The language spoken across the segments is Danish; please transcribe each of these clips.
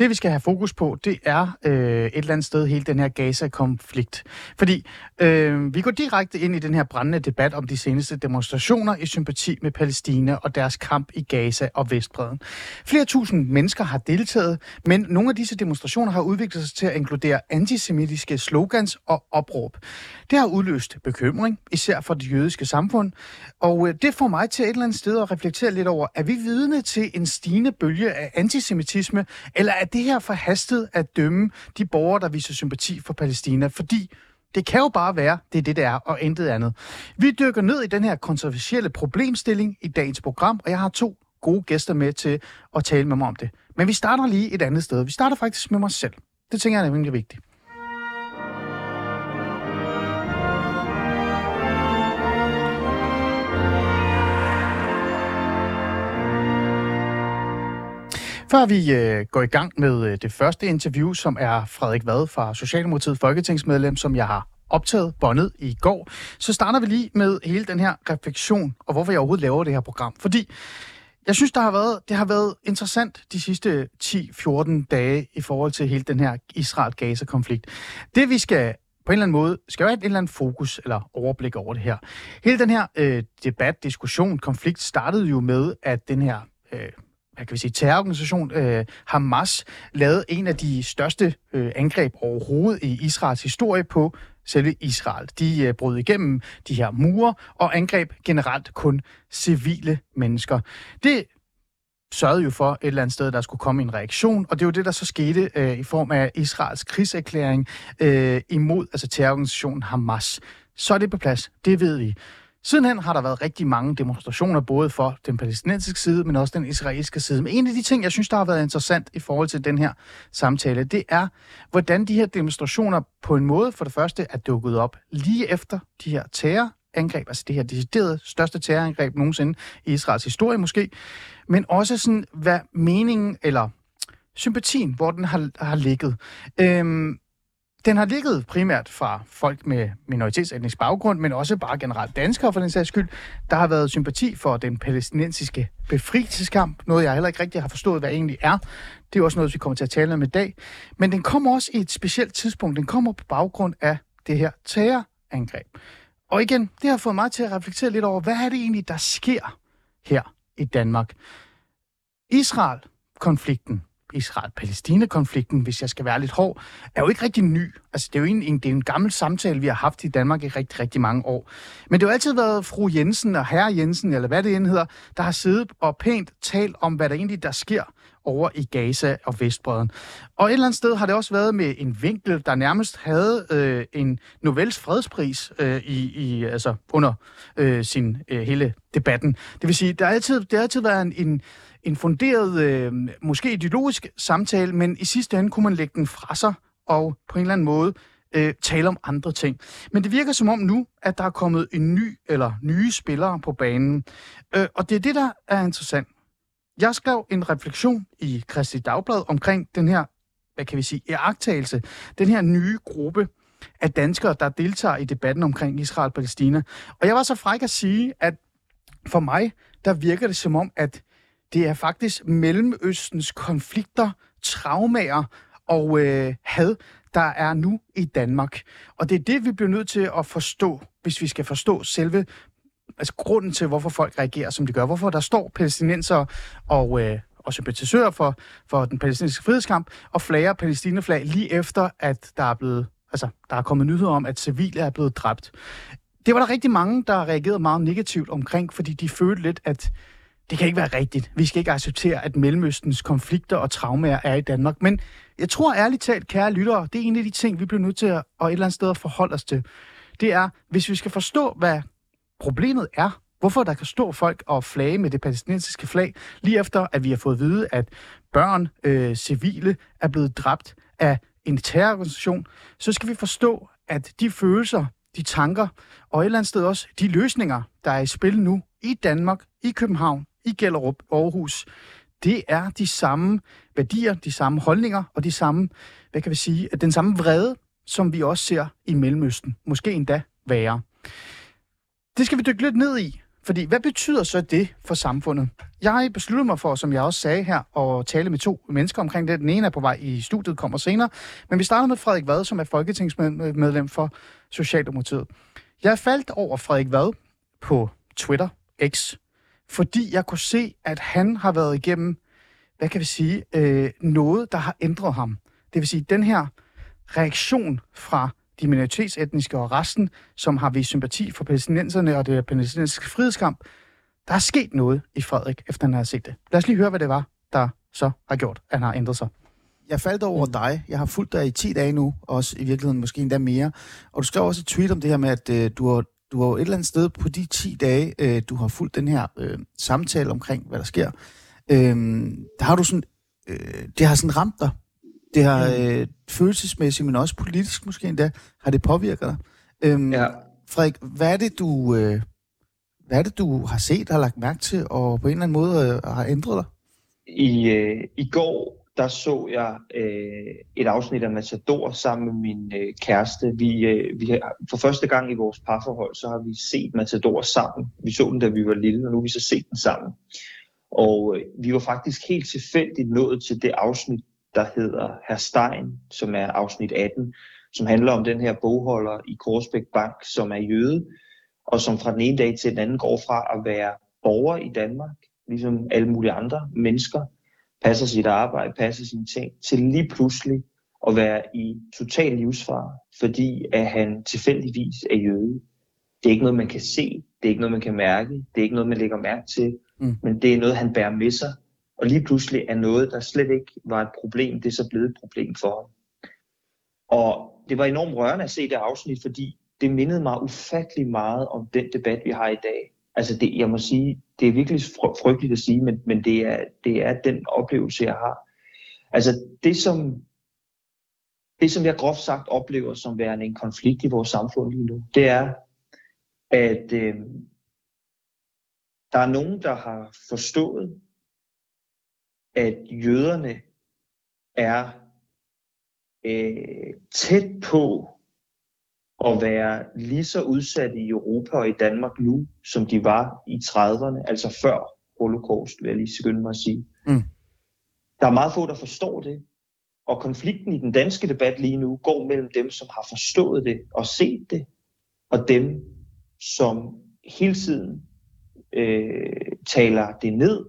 Det, vi skal have fokus på, det er øh, et eller andet sted hele den her Gaza-konflikt. Fordi øh, vi går direkte ind i den her brændende debat om de seneste demonstrationer i sympati med Palæstina og deres kamp i Gaza og Vestbreden. Flere tusind mennesker har deltaget, men nogle af disse demonstrationer har udviklet sig til at inkludere antisemitiske slogans og opråb. Det har udløst bekymring, især for det jødiske samfund, og øh, det får mig til et eller andet sted at reflektere lidt over, er vi vidne til en stigende bølge af antisemitisme, eller er det her forhastet at dømme de borgere, der viser sympati for Palæstina? Fordi det kan jo bare være, det er det, det er, og intet andet. Vi dykker ned i den her kontroversielle problemstilling i dagens program, og jeg har to gode gæster med til at tale med mig om det. Men vi starter lige et andet sted. Vi starter faktisk med mig selv. Det tænker jeg er nemlig vigtigt. Før vi øh, går i gang med øh, det første interview, som er Frederik Vad fra Socialdemokratiet Folketingsmedlem, som jeg har optaget båndet i går, så starter vi lige med hele den her refleksion, og hvorfor jeg overhovedet laver det her program. Fordi jeg synes, der har været, det har været interessant de sidste 10-14 dage i forhold til hele den her Israel-Gaza-konflikt. Det vi skal på en eller anden måde skal være et eller andet fokus eller overblik over det her. Hele den her øh, debat, diskussion, konflikt startede jo med, at den her øh, hvad kan vi sige, terrororganisation øh, Hamas lavet en af de største øh, angreb overhovedet i Israels historie på selve Israel. De øh, brød igennem de her mure og angreb generelt kun civile mennesker. Det sørgede jo for et eller andet sted, der skulle komme en reaktion, og det er jo det, der så skete øh, i form af Israels krigserklæring øh, imod altså terrororganisationen Hamas. Så er det på plads, det ved vi. Sidenhen har der været rigtig mange demonstrationer, både for den palæstinensiske side, men også den israelske side. Men en af de ting, jeg synes, der har været interessant i forhold til den her samtale, det er, hvordan de her demonstrationer på en måde for det første er dukket op lige efter de her terrorangreb, altså det her deciderede største terrorangreb nogensinde i Israels historie måske, men også sådan, hvad meningen eller sympatien, hvor den har, har ligget. Øhm, den har ligget primært fra folk med minoritetsetnisk baggrund, men også bare generelt danskere for den sags skyld. Der har været sympati for den palæstinensiske befrielseskamp, noget jeg heller ikke rigtig har forstået, hvad egentlig er. Det er også noget, vi kommer til at tale om i dag. Men den kommer også i et specielt tidspunkt. Den kommer på baggrund af det her terrorangreb. Og igen, det har fået mig til at reflektere lidt over, hvad er det egentlig, der sker her i Danmark? Israel-konflikten Israel-Palæstina-konflikten, hvis jeg skal være lidt hård, er jo ikke rigtig ny. Altså, det er jo en, en, det er en gammel samtale, vi har haft i Danmark i rigtig, rigtig mange år. Men det har jo altid været fru Jensen og herre Jensen, eller hvad det end hedder, der har siddet og pænt talt om, hvad der egentlig der sker over i Gaza og Vestbreden. Og et eller andet sted har det også været med en vinkel, der nærmest havde øh, en Novels fredspris øh, i, i, altså under øh, sin øh, hele debatten. Det vil sige, der har altid, der har altid været en, en en funderet, øh, måske ideologisk samtale, men i sidste ende kunne man lægge den fra sig og på en eller anden måde øh, tale om andre ting. Men det virker som om nu, at der er kommet en ny eller nye spillere på banen. Øh, og det er det, der er interessant. Jeg skrev en refleksion i Kristi Dagblad omkring den her, hvad kan vi sige, iagtagelse, den her nye gruppe af danskere, der deltager i debatten omkring Israel og Palæstina. Og jeg var så fræk at sige, at for mig, der virker det som om, at det er faktisk Mellemøstens konflikter, traumer og øh, had, der er nu i Danmark. Og det er det, vi bliver nødt til at forstå, hvis vi skal forstå selve altså grunden til, hvorfor folk reagerer, som de gør. Hvorfor der står palæstinenser og, øh, og sympatisører for, for den palæstinensiske frihedskamp og flager palæstineflag lige efter, at der er blevet altså, der er kommet nyheder om, at civile er blevet dræbt. Det var der rigtig mange, der reagerede meget negativt omkring, fordi de følte lidt, at det kan ikke være rigtigt. Vi skal ikke acceptere, at Mellemøstens konflikter og traumer er i Danmark. Men jeg tror ærligt talt, kære lyttere, det er en af de ting, vi bliver nødt til at, at et eller andet sted at forholde os til. Det er, hvis vi skal forstå, hvad problemet er, hvorfor der kan stå folk og flage med det palæstinensiske flag, lige efter at vi har fået at vide, at børn, øh, civile, er blevet dræbt af en terrororganisation, så skal vi forstå, at de følelser, de tanker, og et eller andet sted også de løsninger, der er i spil nu i Danmark, i København, i Gellerup, Aarhus, det er de samme værdier, de samme holdninger og de samme, hvad kan vi sige, den samme vrede, som vi også ser i Mellemøsten. Måske endda værre. Det skal vi dykke lidt ned i, fordi hvad betyder så det for samfundet? Jeg besluttede mig for, som jeg også sagde her, at tale med to mennesker omkring det. Den ene er på vej i studiet, kommer senere. Men vi starter med Frederik Vad, som er folketingsmedlem for Socialdemokratiet. Jeg faldt over Frederik Vad på Twitter, X, fordi jeg kunne se, at han har været igennem, hvad kan vi sige, øh, noget, der har ændret ham. Det vil sige, den her reaktion fra de minoritetsetniske og resten, som har vist sympati for palæstinenserne og det palæstinensiske frihedskamp, der er sket noget i Frederik, efter han har set det. Lad os lige høre, hvad det var, der så har gjort, at han har ændret sig. Jeg faldt over mm. dig. Jeg har fulgt dig i 10 dage nu, også i virkeligheden måske endda mere. Og du skrev også et tweet om det her med, at øh, du har du har et eller andet sted på de 10 dage, øh, du har fulgt den her øh, samtale omkring, hvad der sker. Øh, der har du sådan, øh, det har sådan ramt dig. Det har øh, følelsesmæssigt, men også politisk måske endda, har det påvirket dig. Øh, ja. Frederik, hvad er det, du... Øh, hvad er det, du har set, har lagt mærke til, og på en eller anden måde øh, har ændret dig? I, øh, I går der så jeg øh, et afsnit af Matador sammen med min øh, kæreste. Vi, øh, vi har, for første gang i vores parforhold, så har vi set Matador sammen. Vi så den, da vi var lille, og nu har vi så set den sammen. Og øh, vi var faktisk helt tilfældigt nået til det afsnit, der hedder Herr Stein, som er afsnit 18, som handler om den her bogholder i Korsbæk Bank, som er jøde, og som fra den ene dag til den anden går fra at være borger i Danmark, ligesom alle mulige andre mennesker, passer sit arbejde, passer sine ting, til lige pludselig at være i total livsfare, fordi at han tilfældigvis er jøde. Det er ikke noget, man kan se, det er ikke noget, man kan mærke, det er ikke noget, man lægger mærke til, mm. men det er noget, han bærer med sig. Og lige pludselig er noget, der slet ikke var et problem, det er så blevet et problem for ham. Og det var enormt rørende at se det afsnit, fordi det mindede mig ufattelig meget om den debat, vi har i dag. Altså det, jeg må sige, det er virkelig frygteligt at sige, men, men det, er, det er den oplevelse, jeg har. Altså det som, det, som jeg groft sagt oplever som værende en konflikt i vores samfund lige nu, det er, at øh, der er nogen, der har forstået, at jøderne er øh, tæt på at være lige så udsatte i Europa og i Danmark nu, som de var i 30'erne, altså før holocaust, vil jeg lige skynde mig at sige. Mm. Der er meget få, der forstår det, og konflikten i den danske debat lige nu går mellem dem, som har forstået det og set det, og dem, som hele tiden øh, taler det ned,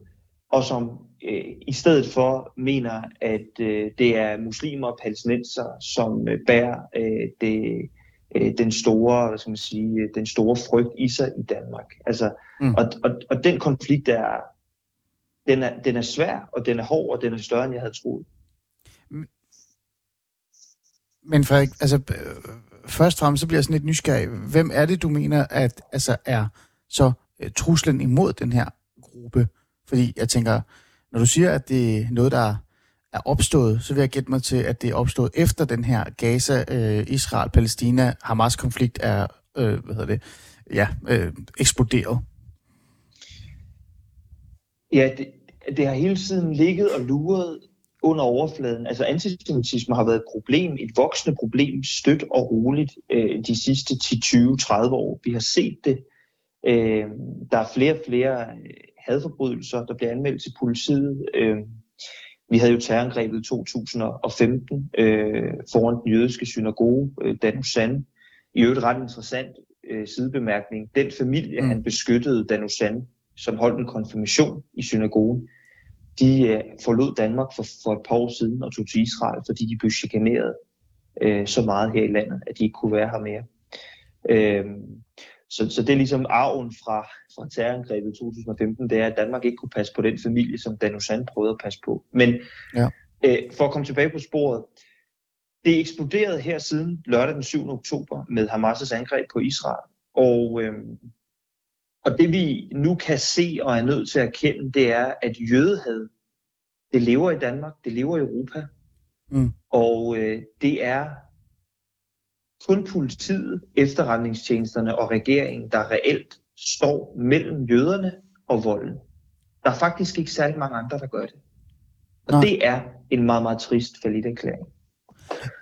og som øh, i stedet for mener, at øh, det er muslimer og palæstinenser, som øh, bærer øh, det øh, den store, hvad skal man sige, den store frygt i sig i Danmark. Altså, mm. og, og, og den konflikt er, den er, den er svær, og den er hård, og den er større, end jeg havde troet. Men Frederik, altså, øh, først og fremmest så bliver jeg sådan lidt nysgerrig. Hvem er det, du mener, at altså, er så uh, truslen imod den her gruppe? Fordi jeg tænker, når du siger, at det er noget, der er opstået, så vil jeg gætte mig til, at det er opstået efter den her Gaza-Israel-Palæstina-Hamas-konflikt øh, er, øh, hvad hedder det, ja, øh, eksploderet. Ja, det, det har hele tiden ligget og luret under overfladen. Altså antisemitisme har været et problem, et voksende problem, stødt og roligt øh, de sidste 10, 20, 30 år. Vi har set det. Øh, der er flere og flere øh, hadforbrydelser, der bliver anmeldt til politiet. Øh, vi havde jo terrorangrebet i 2015 øh, foran den jødiske synagoge, øh, Danusan. I øvrigt ret interessant øh, sidebemærkning. Den familie, mm. han beskyttede, Danusan, som holdt en konfirmation i synagogen, de øh, forlod Danmark for, for et par år siden og tog til Israel, fordi de blev chikaneret øh, så meget her i landet, at de ikke kunne være her mere. Øh, så, så det er ligesom arven fra, fra terrorangrebet i 2015, det er, at Danmark ikke kunne passe på den familie, som Danusan prøvede at passe på. Men ja. øh, for at komme tilbage på sporet, det eksploderede her siden lørdag den 7. oktober med Hamas' angreb på Israel. Og, øh, og det vi nu kan se og er nødt til at erkende, det er, at jødehad, det lever i Danmark, det lever i Europa. Mm. Og øh, det er kun politiet, efterretningstjenesterne og regeringen, der reelt står mellem jøderne og volden. Der er faktisk ikke særlig mange andre, der gør det. Og Nej. det er en meget, meget trist erklæring.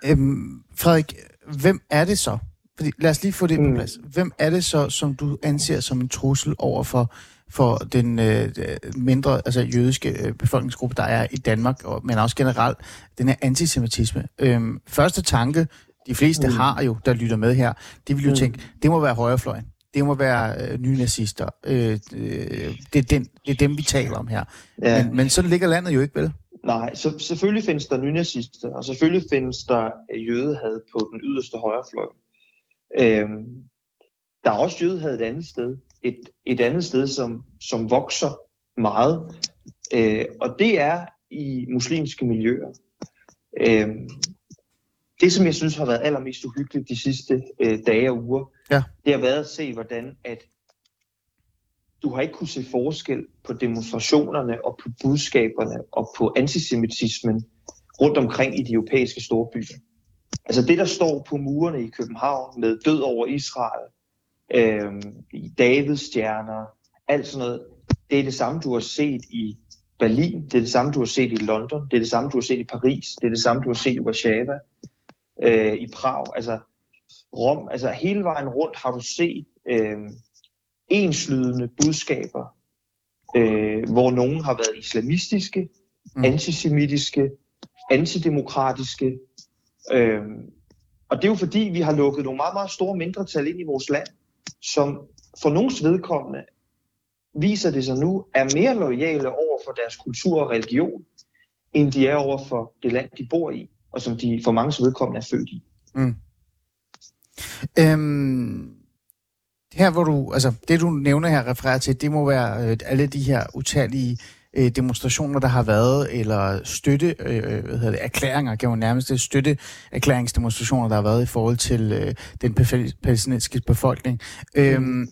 Øhm, Frederik, hvem er det så? Fordi, lad os lige få det mm. på plads. Hvem er det så, som du anser som en trussel over for, for den øh, mindre altså jødiske øh, befolkningsgruppe, der er i Danmark, og, men også generelt den her antisemitisme? Øhm, første tanke, de fleste mm. har jo, der lytter med her, det vil jo mm. tænke, det må være højrefløjen. Det må være øh, nye nazister. Øh, øh, det, er den, det er dem, vi taler om her. Ja. Men, men sådan ligger landet jo ikke, vel? Nej, så selvfølgelig findes der nynazister, og selvfølgelig findes der jødehad på den yderste højrefløj. Øhm, der er også jødehad et andet sted. Et, et andet sted, som, som vokser meget. Øh, og det er i muslimske miljøer. Øhm, det, som jeg synes har været allermest uhyggeligt de sidste øh, dage og uger, ja. det har været at se, hvordan at du har ikke kunne se forskel på demonstrationerne og på budskaberne og på antisemitismen rundt omkring i de europæiske storbyer. Altså det, der står på murene i København med død over Israel, øh, Davids stjerner, alt sådan noget, det er det samme, du har set i Berlin, det er det samme, du har set i London, det er det samme, du har set i Paris, det er det samme, du har set i Warszawa, øh, i Prag, altså Rom, altså hele vejen rundt har du set øh, enslydende budskaber, øh, hvor nogen har været islamistiske, mm. antisemitiske, antidemokratiske. Øh, og det er jo fordi, vi har lukket nogle meget, meget store mindretal ind i vores land, som for nogens vedkommende viser det sig nu, er mere lojale over for deres kultur og religion, end de er over for det land, de bor i, og som de for mange vedkommende er født i. Mm. Øhm, her hvor du, altså det du nævner her, refererer til, det må være øh, alle de her utallige øh, demonstrationer, der har været, eller støtte, øh, øh hvad hedder det, erklæringer, kan man nærmest det, støtte erklæringsdemonstrationer, der har været i forhold til øh, den palæstinensiske befolkning. Øhm,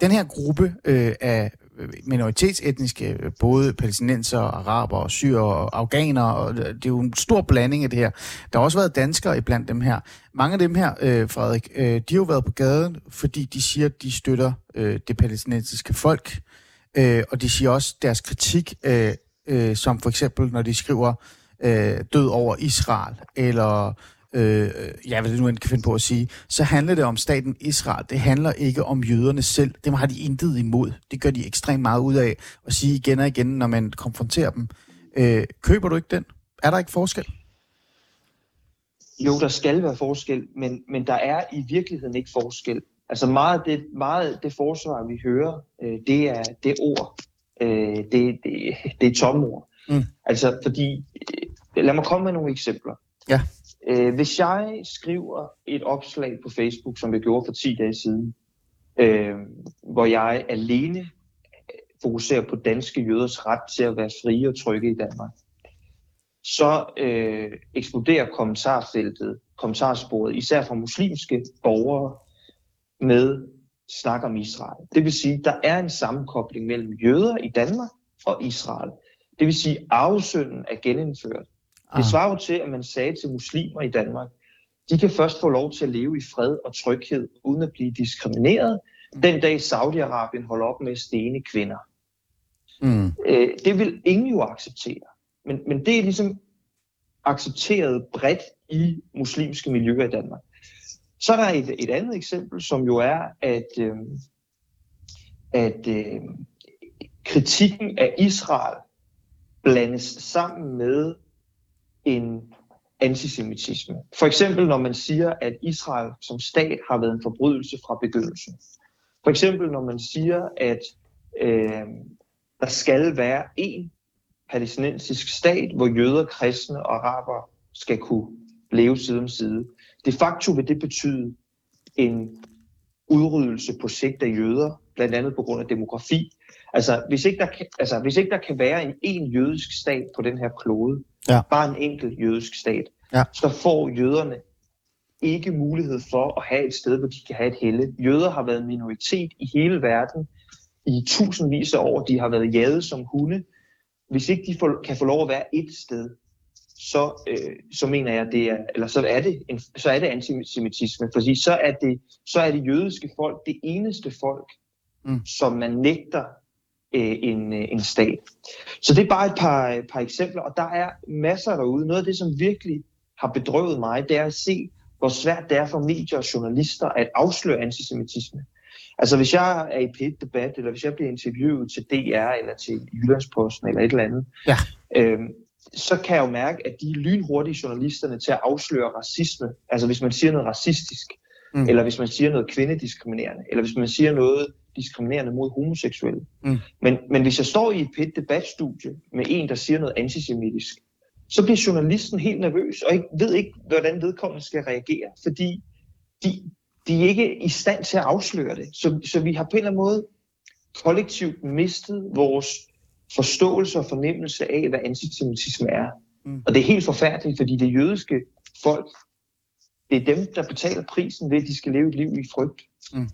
den her gruppe øh, af Øh, minoritetsetniske, øh, både palæstinenser, araber, syre og afghanere, og øh, det er jo en stor blanding af det her. Der har også været danskere iblandt dem her. Mange af dem her, øh, Frederik, øh, de har jo været på gaden, fordi de siger, at de støtter øh, det palæstinensiske folk, øh, og de siger også deres kritik, øh, øh, som for eksempel, når de skriver øh, død over Israel, eller øh, ja, hvad det nu end kan finde på at sige, så handler det om staten Israel. Det handler ikke om jøderne selv. Dem har de intet imod. Det gør de ekstremt meget ud af at sige igen og igen, når man konfronterer dem. Øh, køber du ikke den? Er der ikke forskel? Jo, der skal være forskel, men, men der er i virkeligheden ikke forskel. Altså meget det, meget det forsvar, vi hører, øh, det, er, det ord. Øh, det, det, det er tomme ord. Mm. Altså fordi, øh, lad mig komme med nogle eksempler. Ja. Øh, hvis jeg skriver et opslag på Facebook, som jeg gjorde for 10 dage siden, øh, hvor jeg alene øh, fokuserer på danske jøders ret til at være frie og trygge i Danmark, så øh, eksploderer kommentarfeltet, kommentarsporet, især fra muslimske borgere, med snak om Israel. Det vil sige, der er en sammenkobling mellem jøder i Danmark og Israel. Det vil sige, at arvesynden er genindført. Det ah. svarer jo til, at man sagde til muslimer i Danmark, de kan først få lov til at leve i fred og tryghed, uden at blive diskrimineret, mm. den dag Saudi-Arabien holder op med at stene kvinder. Mm. Øh, det vil ingen jo acceptere. Men, men det er ligesom accepteret bredt i muslimske miljøer i Danmark. Så er der et, et andet eksempel, som jo er, at, øh, at øh, kritikken af Israel blandes sammen med en antisemitisme. For eksempel når man siger, at Israel som stat har været en forbrydelse fra begyndelsen. For eksempel når man siger, at øh, der skal være en palæstinensisk stat, hvor jøder, kristne og araber skal kunne leve side om side. De facto vil det betyde en udryddelse på sigt af jøder, blandt andet på grund af demografi. Altså hvis ikke der kan, altså, hvis ikke der kan være en, en jødisk stat på den her klode, ja. bare en enkelt jødisk stat, ja. så får jøderne ikke mulighed for at have et sted, hvor de kan have et helle. Jøder har været minoritet i hele verden i tusindvis af år. De har været jaget som hunde. Hvis ikke de får, kan få lov at være et sted, så, øh, så mener jeg, det er, eller så er det, en, så er det antisemitisme, fordi så er det, så er det jødiske folk det eneste folk, mm. som man nægter øh, en, øh, en stat. Så det er bare et par, par eksempler, og der er masser derude. Noget af det, som virkelig har bedrøvet mig, det er at se, hvor svært det er for medier og journalister at afsløre antisemitisme. Altså hvis jeg er i p debat eller hvis jeg bliver interviewet til DR, eller til Jyllandsposten, eller et eller andet, ja. øhm, så kan jeg jo mærke, at de er lynhurtige journalisterne til at afsløre racisme. Altså hvis man siger noget racistisk, mm. eller hvis man siger noget kvindediskriminerende, eller hvis man siger noget diskriminerende mod homoseksuelle. Mm. Men, men hvis jeg står i et pæt debatstudie med en, der siger noget antisemitisk, så bliver journalisten helt nervøs og ikke, ved ikke, hvordan vedkommende skal reagere, fordi de, de er ikke i stand til at afsløre det. Så, så vi har på en eller anden måde kollektivt mistet vores forståelse og fornemmelse af, hvad antisemitisme er. Mm. Og det er helt forfærdeligt, fordi det jødiske folk, det er dem, der betaler prisen ved, at de skal leve et liv i frygt. Mm.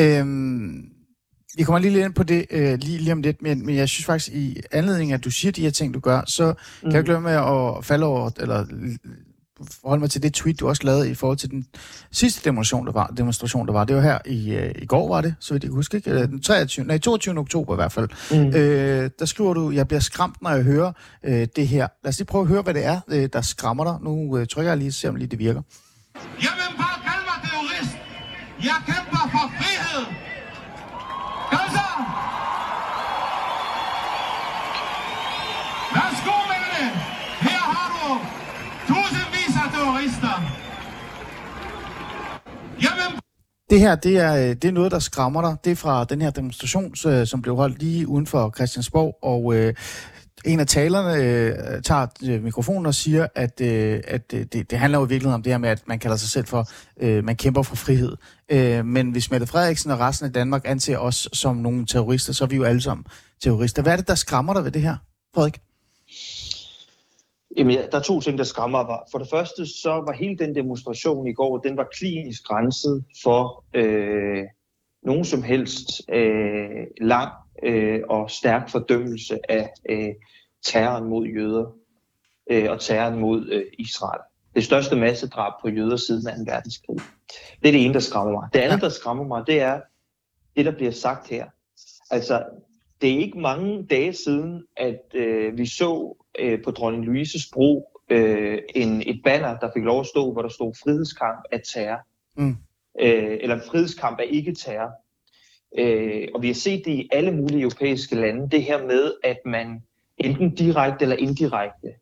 Øhm, vi kommer lige lidt ind på det øh, lige, lige om lidt, men, men jeg synes faktisk, i anledning af, at du siger de her ting, du gør, så mm. kan jeg glemme med at falde over, eller forholde mig til det tweet, du også lavede i forhold til den sidste demonstration, der var. Demonstration, der var. Det var her i, øh, i går, var det, så vidt jeg huske, ikke? Den 23, nej, 22. oktober i hvert fald. Mm. Øh, der skriver du, jeg bliver skræmt, når jeg hører øh, det her. Lad os lige prøve at høre, hvad det er, øh, der skræmmer dig. Nu øh, trykker jeg lige, se om lige det virker. Jamen, jeg kæmper for frihed. Kom så! Værsgo med det. Her har du tusindvis af terrorister. Jamen, det her, det er, øh, det er noget, der skræmmer dig. Det er fra den her demonstration, øh, som blev holdt lige uden for Christiansborg, og øh, en af talerne øh, tager øh, mikrofonen og siger, at, øh, at øh, det, det handler jo i virkeligheden om det her med, at man kalder sig selv for, øh, man kæmper for frihed. Øh, men hvis Mette Frederiksen og resten af Danmark anser os som nogle terrorister, så er vi jo alle sammen terrorister. Hvad er det, der skræmmer dig ved det her, Frederik? Jamen, der er to ting, der skræmmer mig. For det første, så var hele den demonstration i går, den var klinisk grænset for øh, nogen som helst øh, lang øh, og stærk fordømmelse af øh, terroren mod jøder øh, og terroren mod øh, Israel. Det største massedrab på jøder siden 2. verdenskrig. Det er det ene, der skræmmer mig. Det andet, der skræmmer mig, det er det, der bliver sagt her. Altså, det er ikke mange dage siden, at øh, vi så øh, på dronning Louises bro øh, en, et banner, der fik lov at stå, hvor der stod frihedskamp af terror. Mm. Øh, eller frihedskamp af ikke-terror. Øh, og vi har set det i alle mulige europæiske lande, det her med, at man enten direkte eller indirekte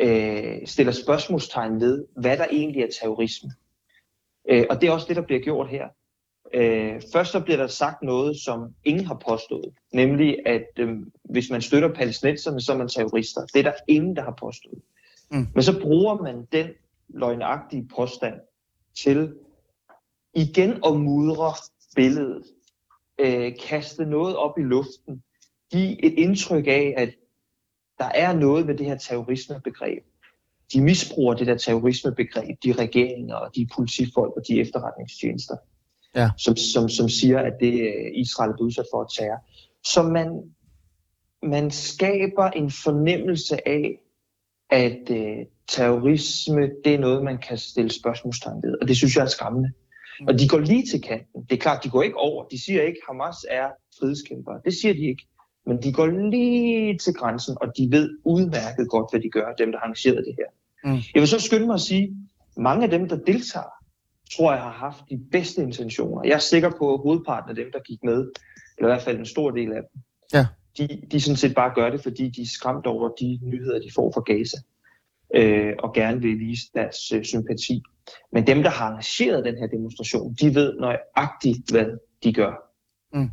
øh, stiller spørgsmålstegn ved, hvad der egentlig er terrorisme. Øh, og det er også det, der bliver gjort her. Øh, først så bliver der sagt noget, som ingen har påstået, nemlig at øh, hvis man støtter palæstinenserne, så er man terrorister. Det er der ingen, der har påstået. Mm. Men så bruger man den løgnagtige påstand til igen at mudre billedet øh, kaste noget op i luften, give et indtryk af, at der er noget ved det her terrorismebegreb. De misbruger det der terrorismebegreb, de regeringer og de politifolk og de efterretningstjenester, ja. som, som, som siger, at det øh, Israel er udsat for at terror. Så man, man skaber en fornemmelse af, at øh, terrorisme, det er noget, man kan stille spørgsmålstegn ved. Og det synes jeg er skræmmende. Og de går lige til kanten. Det er klart, de går ikke over. De siger ikke, at Hamas er frihedskæmpere. Det siger de ikke. Men de går lige til grænsen, og de ved udmærket godt, hvad de gør, dem der har arrangeret det her. Mm. Jeg vil så skynde mig at sige, mange af dem, der deltager, tror jeg har haft de bedste intentioner. Jeg er sikker på, at hovedparten af dem, der gik med, eller i hvert fald en stor del af dem, ja. de, de sådan set bare gør det, fordi de er skræmt over de nyheder, de får fra Gaza, øh, og gerne vil vise deres øh, sympati. Men dem, der har arrangeret den her demonstration, de ved nøjagtigt, hvad de gør. Mm.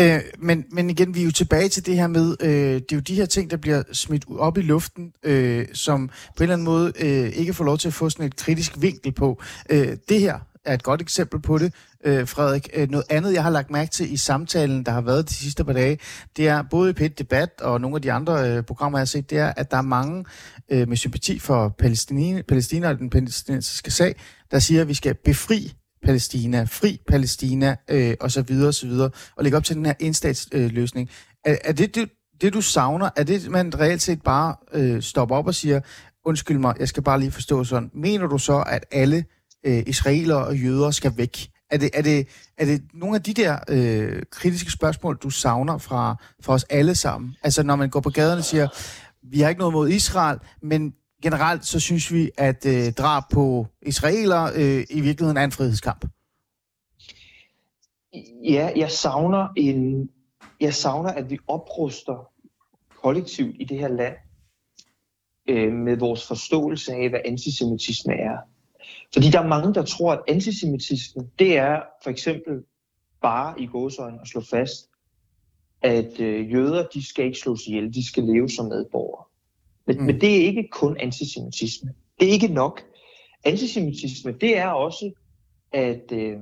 Øh, men, men igen, vi er jo tilbage til det her med, øh, det er jo de her ting, der bliver smidt op i luften, øh, som på en eller anden måde øh, ikke får lov til at få sådan et kritisk vinkel på. Øh, det her er et godt eksempel på det, øh, Frederik. Øh, noget andet, jeg har lagt mærke til i samtalen, der har været de sidste par dage, det er både i Pet Debat og nogle af de andre øh, programmer, jeg har set, det er, at der er mange øh, med sympati for Palæstina, Palæstina og den palæstinensiske sag, der siger, at vi skal befri Palæstina, fri Palæstina øh, og så videre og så videre, og lægge op til den her enstatsløsning. Øh, er, er det, det det, du savner? Er det, man reelt set bare øh, stopper op og siger, undskyld mig, jeg skal bare lige forstå sådan. Mener du så, at alle øh, israelere og jøder skal væk? Er det, er det, er det nogle af de der øh, kritiske spørgsmål, du savner fra, fra os alle sammen? Altså når man går på gaden og siger, vi har ikke noget mod Israel, men generelt så synes vi, at øh, drab på israeler øh, i virkeligheden er en frihedskamp. Ja, jeg savner en, jeg savner, at vi opruster kollektivt i det her land øh, med vores forståelse af, hvad antisemitisme er. Fordi der er mange, der tror, at antisemitisme, det er for eksempel bare i gåsøjne at slå fast, at øh, jøder, de skal ikke slås ihjel, de skal leve som medborgere. Men, mm. men det er ikke kun antisemitisme. Det er ikke nok. Antisemitisme, det er også at, øh,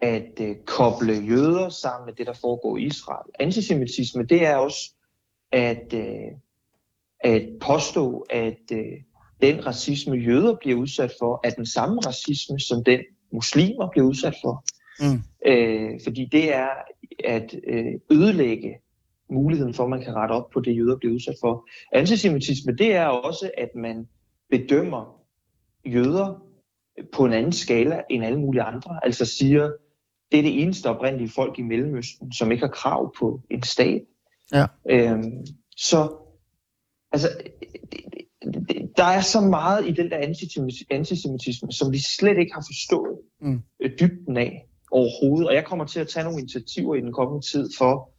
at øh, koble jøder sammen med det, der foregår i Israel. Antisemitisme, det er også at, øh, at påstå, at øh, den racisme, jøder bliver udsat for, er den samme racisme, som den muslimer bliver udsat for. Mm. Øh, fordi det er at øh, ødelægge muligheden for, at man kan rette op på det, jøder bliver udsat for. Antisemitisme, det er også, at man bedømmer jøder på en anden skala end alle mulige andre. Altså siger, det er det eneste oprindelige folk i Mellemøsten, som ikke har krav på en stat. Ja. Øhm, så altså, der er så meget i den der antisemitisme, som vi slet ikke har forstået mm. dybden af overhovedet. Og jeg kommer til at tage nogle initiativer i den kommende tid for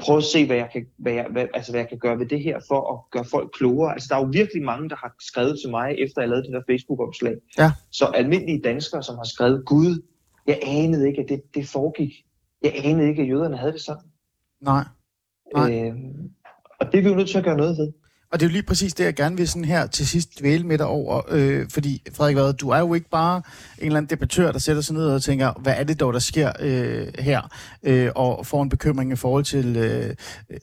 prøve at se, hvad jeg kan, hvad jeg, hvad, altså, hvad jeg kan gøre ved det her, for at gøre folk klogere. Altså, der er jo virkelig mange, der har skrevet til mig, efter jeg lavede det der Facebook-opslag. Ja. Så almindelige danskere, som har skrevet, Gud, jeg anede ikke, at det, det foregik. Jeg anede ikke, at jøderne havde det sådan. Nej. Nej. Øh, og det er vi jo nødt til at gøre noget ved. Og det er jo lige præcis det, jeg gerne vil sådan her til sidst dvæle med dig over. Øh, fordi, Frederik Vad, du er jo ikke bare en eller anden debattør, der sætter sig ned og tænker, hvad er det dog, der sker øh, her? Øh, og får en bekymring i forhold til øh,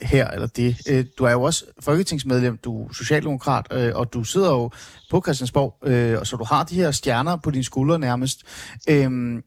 her eller det. Øh, du er jo også folketingsmedlem, du er socialdemokrat, øh, og du sidder jo på Christiansborg, øh, og så du har de her stjerner på dine skuldre nærmest. Øh,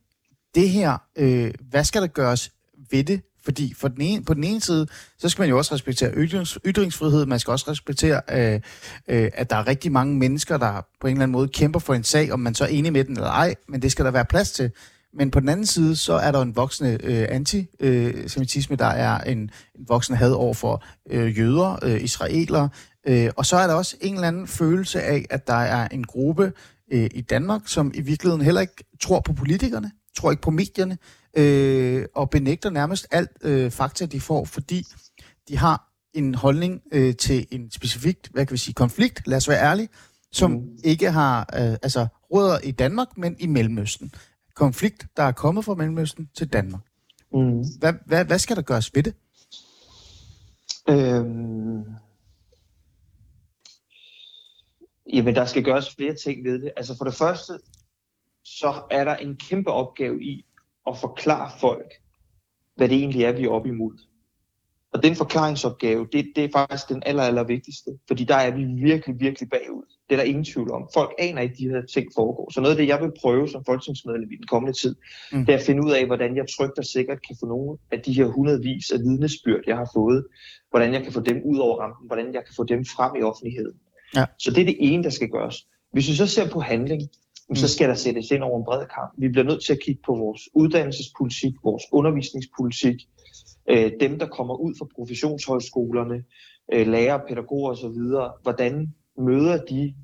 det her, øh, hvad skal der gøres ved det? Fordi for den ene, på den ene side, så skal man jo også respektere ytrings, ytringsfrihed, man skal også respektere, øh, øh, at der er rigtig mange mennesker, der på en eller anden måde kæmper for en sag, om man så er enig med den eller ej, men det skal der være plads til. Men på den anden side, så er der en voksende øh, antisemitisme, øh, der er en, en voksende had over for øh, jøder, øh, israelere, øh, og så er der også en eller anden følelse af, at der er en gruppe øh, i Danmark, som i virkeligheden heller ikke tror på politikerne, tror ikke på medierne, øh, og benægter nærmest alt øh, fakta, de får, fordi de har en holdning øh, til en specifik, hvad kan vi sige, konflikt, lad os være ærlige, som mm. ikke har øh, altså rødder i Danmark, men i Mellemøsten. Konflikt, der er kommet fra Mellemøsten til Danmark. Mm. Hvad, hvad, hvad skal der gøres ved det? Øhm, jamen, der skal gøres flere ting ved det. Altså for det første, så er der en kæmpe opgave i at forklare folk, hvad det egentlig er, vi er oppe imod. Og den forklaringsopgave, det, det er faktisk den aller, aller vigtigste, fordi der er vi virkelig, virkelig bagud. Det er der ingen tvivl om. Folk aner ikke, de her ting foregår. Så noget af det, jeg vil prøve som folketingsmedlem i den kommende tid, mm. det er at finde ud af, hvordan jeg trygt og sikkert kan få nogle af de her hundredvis af vidnesbyrd, jeg har fået, hvordan jeg kan få dem ud over rampen, hvordan jeg kan få dem frem i offentligheden. Ja. Så det er det ene, der skal gøres. Hvis vi så ser på handling, Mm. så skal der sættes ind over en bred kamp. Vi bliver nødt til at kigge på vores uddannelsespolitik, vores undervisningspolitik, øh, dem, der kommer ud fra professionshøjskolerne, øh, lærere, pædagoger osv., hvordan møder de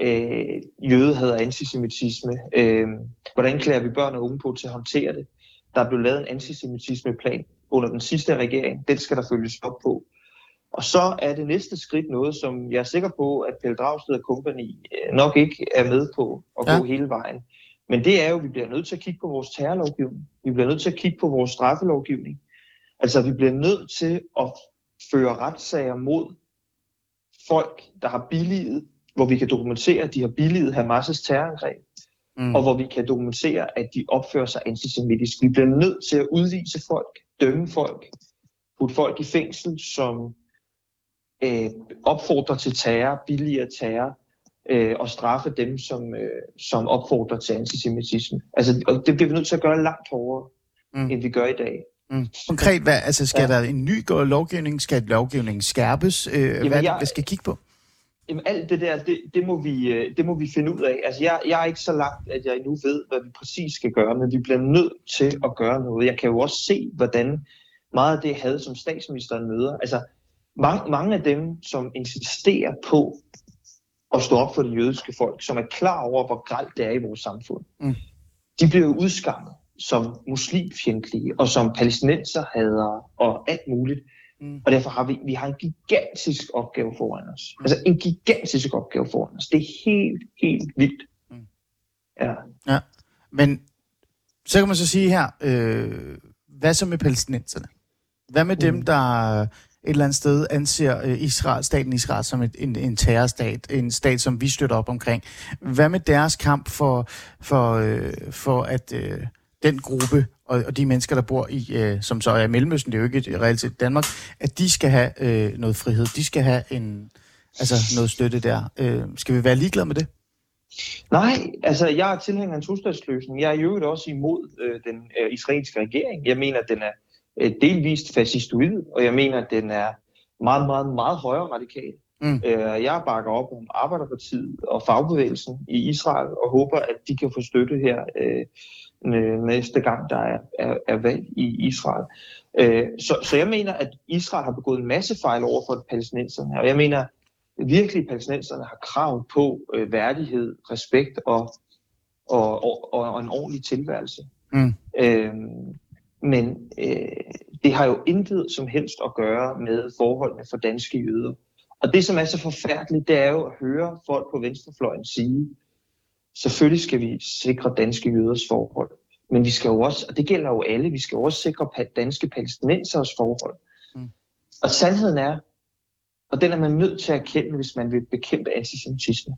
øh, jødehad og antisemitisme? Øh, hvordan klæder vi børn og unge på til at håndtere det? Der er blevet lavet en antisemitismeplan under den sidste regering. Den skal der følges op på. Og så er det næste skridt noget, som jeg er sikker på, at Pelle Dragsted og Company øh, nok ikke er med på at ja. gå hele vejen. Men det er jo, at vi bliver nødt til at kigge på vores terrorlovgivning. Vi bliver nødt til at kigge på vores straffelovgivning. Altså, vi bliver nødt til at føre retssager mod folk, der har billiget, hvor vi kan dokumentere, at de har billiget Hamas' terrorangreb, mm. og hvor vi kan dokumentere, at de opfører sig antisemitisk. Vi bliver nødt til at udvise folk, dømme folk, putte folk i fængsel, som øh, opfordrer til terror, billigere terror, øh, og straffe dem, som, øh, som opfordrer til antisemitisme. Altså, og det bliver vi nødt til at gøre langt hårdere, mm. end vi gør i dag. Mm. Konkret, hvad, altså skal ja. der en ny lovgivning? Skal lovgivningen skærpes? Øh, Jamen, hvad jeg, vi skal kigge på? Jamen alt det der, det, det, må vi, øh, det må vi finde ud af. Altså jeg, jeg er ikke så langt, at jeg endnu ved, hvad vi præcis skal gøre, men vi bliver nødt til at gøre noget. Jeg kan jo også se, hvordan meget af det had, som statsministeren møder, altså mange, mange af dem, som insisterer på at stå op for det jødiske folk, som er klar over, hvor gralt det er i vores samfund. Mm. De bliver jo udskammet som muslimfjendtlige og som palæstinenserhadere og alt muligt. Mm. Og derfor har vi, vi har en gigantisk opgave foran os. Altså en gigantisk opgave foran os. Det er helt, helt vildt. Mm. Ja. Men så kan man så sige her, øh, hvad så med palæstinenserne? Hvad med dem, Mm. der et eller andet sted anser øh, Israel, staten Israel som et, en, en terrorstat, en stat, som vi støtter op omkring? Hvad med deres kamp for, for, øh, for at øh, den gruppe og, og de mennesker, der bor i, øh, som så er i Mellemøsten, det er jo ikke et reelt set Danmark, at de skal have øh, noget frihed, de skal have en, altså noget støtte der. Øh, skal vi være ligeglade med det? Nej, altså jeg er tilhænger af en tostatsløsning. Jeg er i øvrigt også imod øh, den øh, israelske regering. Jeg mener, at den er øh, delvist fascistoid, og jeg mener, at den er meget, meget, meget højere radikal. Mm. Øh, jeg bakker op om Arbejderpartiet og fagbevægelsen i Israel, og håber, at de kan få støtte her øh, øh, næste gang, der er, er, er valg i Israel. Øh, så, så jeg mener, at Israel har begået en masse fejl over for palæstinenserne, og jeg mener, virkelig at palæstinenserne har krav på øh, værdighed, respekt og, og, og, og en ordentlig tilværelse. Mm. Øhm, men øh, det har jo intet som helst at gøre med forholdene for danske jøder. Og det, som er så forfærdeligt, det er jo at høre folk på venstrefløjen sige, selvfølgelig skal vi sikre danske jøders forhold. Men vi skal jo også, og det gælder jo alle, vi skal jo også sikre danske palæstinensers forhold. Mm. Og sandheden er, og den er man nødt til at erkende, hvis man vil bekæmpe antisemitisme.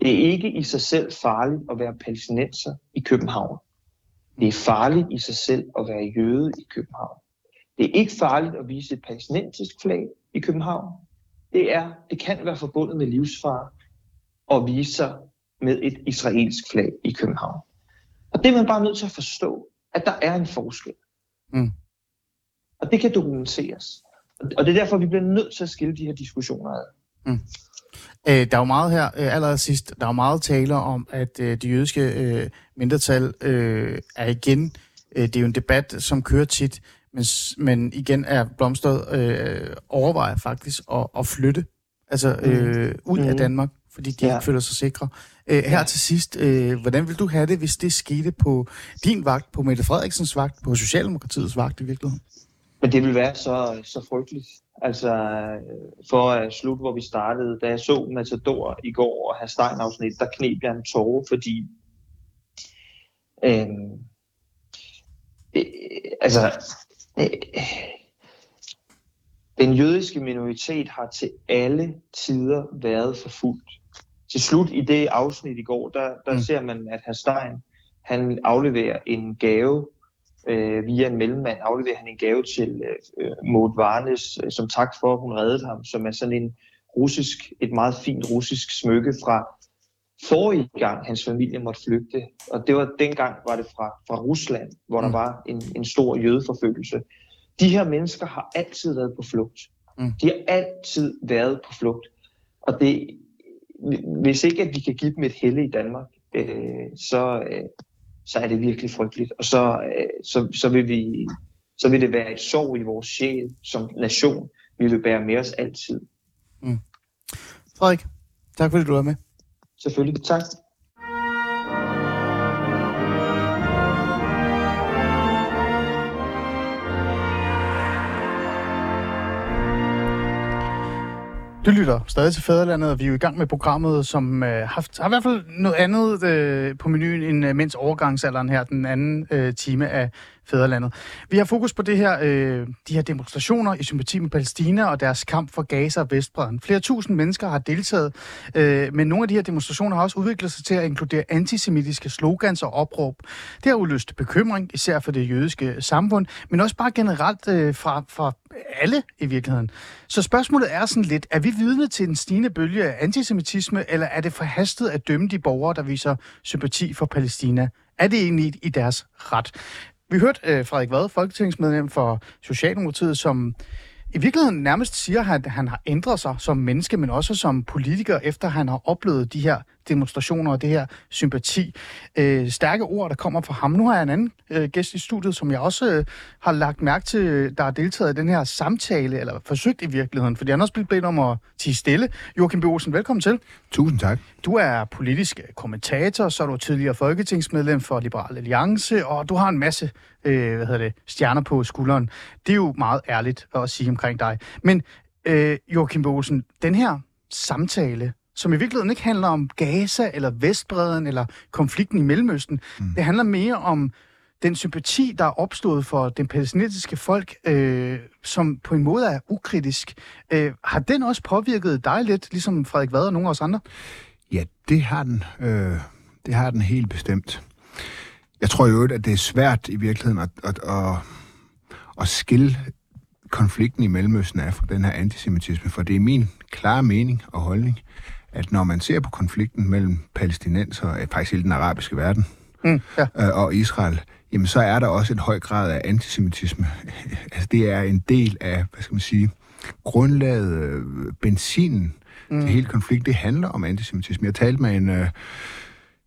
Det er ikke i sig selv farligt at være palæstinenser i København. Det er farligt i sig selv at være jøde i København. Det er ikke farligt at vise et palæstinensisk flag i København. Det, er, det kan være forbundet med livsfare at vise sig med et israelsk flag i København. Og det er man bare nødt til at forstå, at der er en forskel. Mm. Og det kan dokumenteres. Og det er derfor, vi bliver nødt til at skille de her diskussioner ad. Øh, der er jo meget her, øh, allerede sidst, der er jo meget taler om, at øh, de jødiske øh, mindretal øh, er igen, øh, det er jo en debat, som kører tit, men, men igen er Blomstad øh, overvejer faktisk at, at flytte altså øh, ud mm. af. Danmark, fordi de. Ja. ikke føler sig sikre. Øh, her Ja. til sidst, øh, hvordan vil du have det, hvis det skete på din vagt, på Mette Frederiksens vagt, på Socialdemokratiets vagt i virkeligheden? Men det vil være så, så frygteligt. Altså, øh, for at slutte, hvor vi startede, da jeg så Matador i går og have Stein-afsnit, der knep jeg en tåre, fordi øhm, øh, altså, øh, den jødiske minoritet har til alle tider været forfulgt. Til slut i det afsnit i går, der, der mm. ser man, at herr Stein, han afleverer en gave øh, via en mellemmand, afleverer han en gave til øh, Maud Varnes, øh, som tak for, at hun reddede ham, som er sådan en russisk, et meget fint russisk smykke fra forrige gang, hans familie måtte flygte. Og det var dengang, var det fra, fra Rusland, hvor mm. Der var en, en stor jødeforfølgelse. De her mennesker har altid været på flugt. Mm. De har altid været på flugt. Og det, hvis ikke at vi kan give dem et helle i Danmark, øh, så, øh, så er det virkelig frygteligt. Og så, øh, så, så, vil vi, så vil det være et sorg i vores sjæl som nation. Vi vil bære med os altid. Frederik, tak fordi du var med. Selvfølgelig. Tak. Du lytter stadig til Fæderlandet, og vi er jo i gang med programmet, som øh, haft, har i hvert fald noget andet øh, på menuen end øh, mens overgangsalderen her, den anden øh, time af fædrelandet. Vi har fokus på det her, øh, de her demonstrationer i sympati med Palæstina og deres kamp for Gaza og Vestbredden. Flere tusind mennesker har deltaget, øh, men nogle af de her demonstrationer har også udviklet sig til at inkludere antisemitiske slogans og opråb. Det har udløst bekymring, især for det jødiske samfund, men også bare generelt øh, fra, fra alle i virkeligheden. Så spørgsmålet er sådan lidt, er vi vidne til en stigende bølge af antisemitisme, eller er det forhastet at dømme de borgere, der viser sympati for Palæstina? Er det egentlig i deres ret? Vi hørte øh, Frederik Vad, folketingsmedlem for Socialdemokratiet, som i virkeligheden nærmest siger, at han har ændret sig som menneske, men også som politiker, efter han har oplevet de her demonstrationer og det her sympati. Øh, stærke ord, der kommer fra ham. Nu har jeg en anden øh, gæst i studiet, som jeg også øh, har lagt mærke til, der har deltaget i den her samtale, eller forsøgt i virkeligheden, fordi han også blevet bedt om at tige stille. Joachim B. Olsen, velkommen til. Tusind tak. Du er politisk kommentator, så er du tidligere folketingsmedlem for Liberal Alliance, og du har en masse øh, hvad hedder det, stjerner på skulderen. Det er jo meget ærligt at sige omkring dig. Men øh, Joachim B. Olsen, den her samtale, som i virkeligheden ikke handler om Gaza eller Vestbreden eller konflikten i Mellemøsten, mm. det handler mere om den sympati, der er opstået for den palæstinensiske folk, øh, som på en måde er ukritisk. Øh, har den også påvirket dig lidt, ligesom Frederik Vad og nogle af os andre? Ja, det har den. Øh, det har den helt bestemt. Jeg tror jo, at det er svært i virkeligheden at, at, at, at skille konflikten i Mellemøsten af fra den her antisemitisme, for det er min klare mening og holdning, at når man ser på konflikten mellem palæstinenser og faktisk hele den arabiske verden mm, ja. øh, og Israel, jamen så er der også en høj grad af antisemitisme. altså det er en del af, hvad skal man sige, grundlaget, øh, benzinen mm. til hele konflikten, det handler om antisemitisme. Jeg talte med en, øh,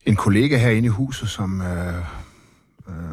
en kollega herinde i huset, som øh,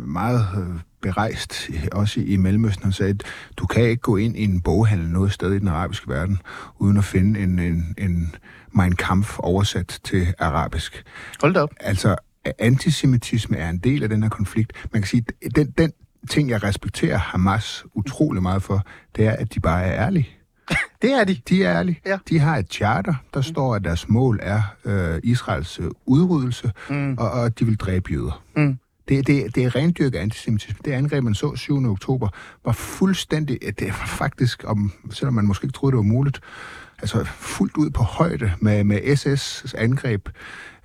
meget øh, berejst, også i Mellemøsten, han sagde, at du kan ikke gå ind i en boghandel noget sted i den arabiske verden, uden at finde en, en, en Mein Kampf oversat til arabisk. Hold da op. Altså, antisemitisme er en del af den her konflikt. Man kan sige, den, den ting, jeg respekterer Hamas utrolig meget for, det er, at de bare er ærlige. Det er de. De er ærlige. Ja. De har et charter, der mm. står, at deres mål er øh, Israels øh, udryddelse, mm. og, og de vil dræbe jøder. Mm. Det, det, det er rendyrket antisemitisme. Det angreb, man så 7. oktober, var fuldstændig, det var faktisk, om, selvom man måske ikke troede, det var muligt, altså fuldt ud på højde med, med SS' angreb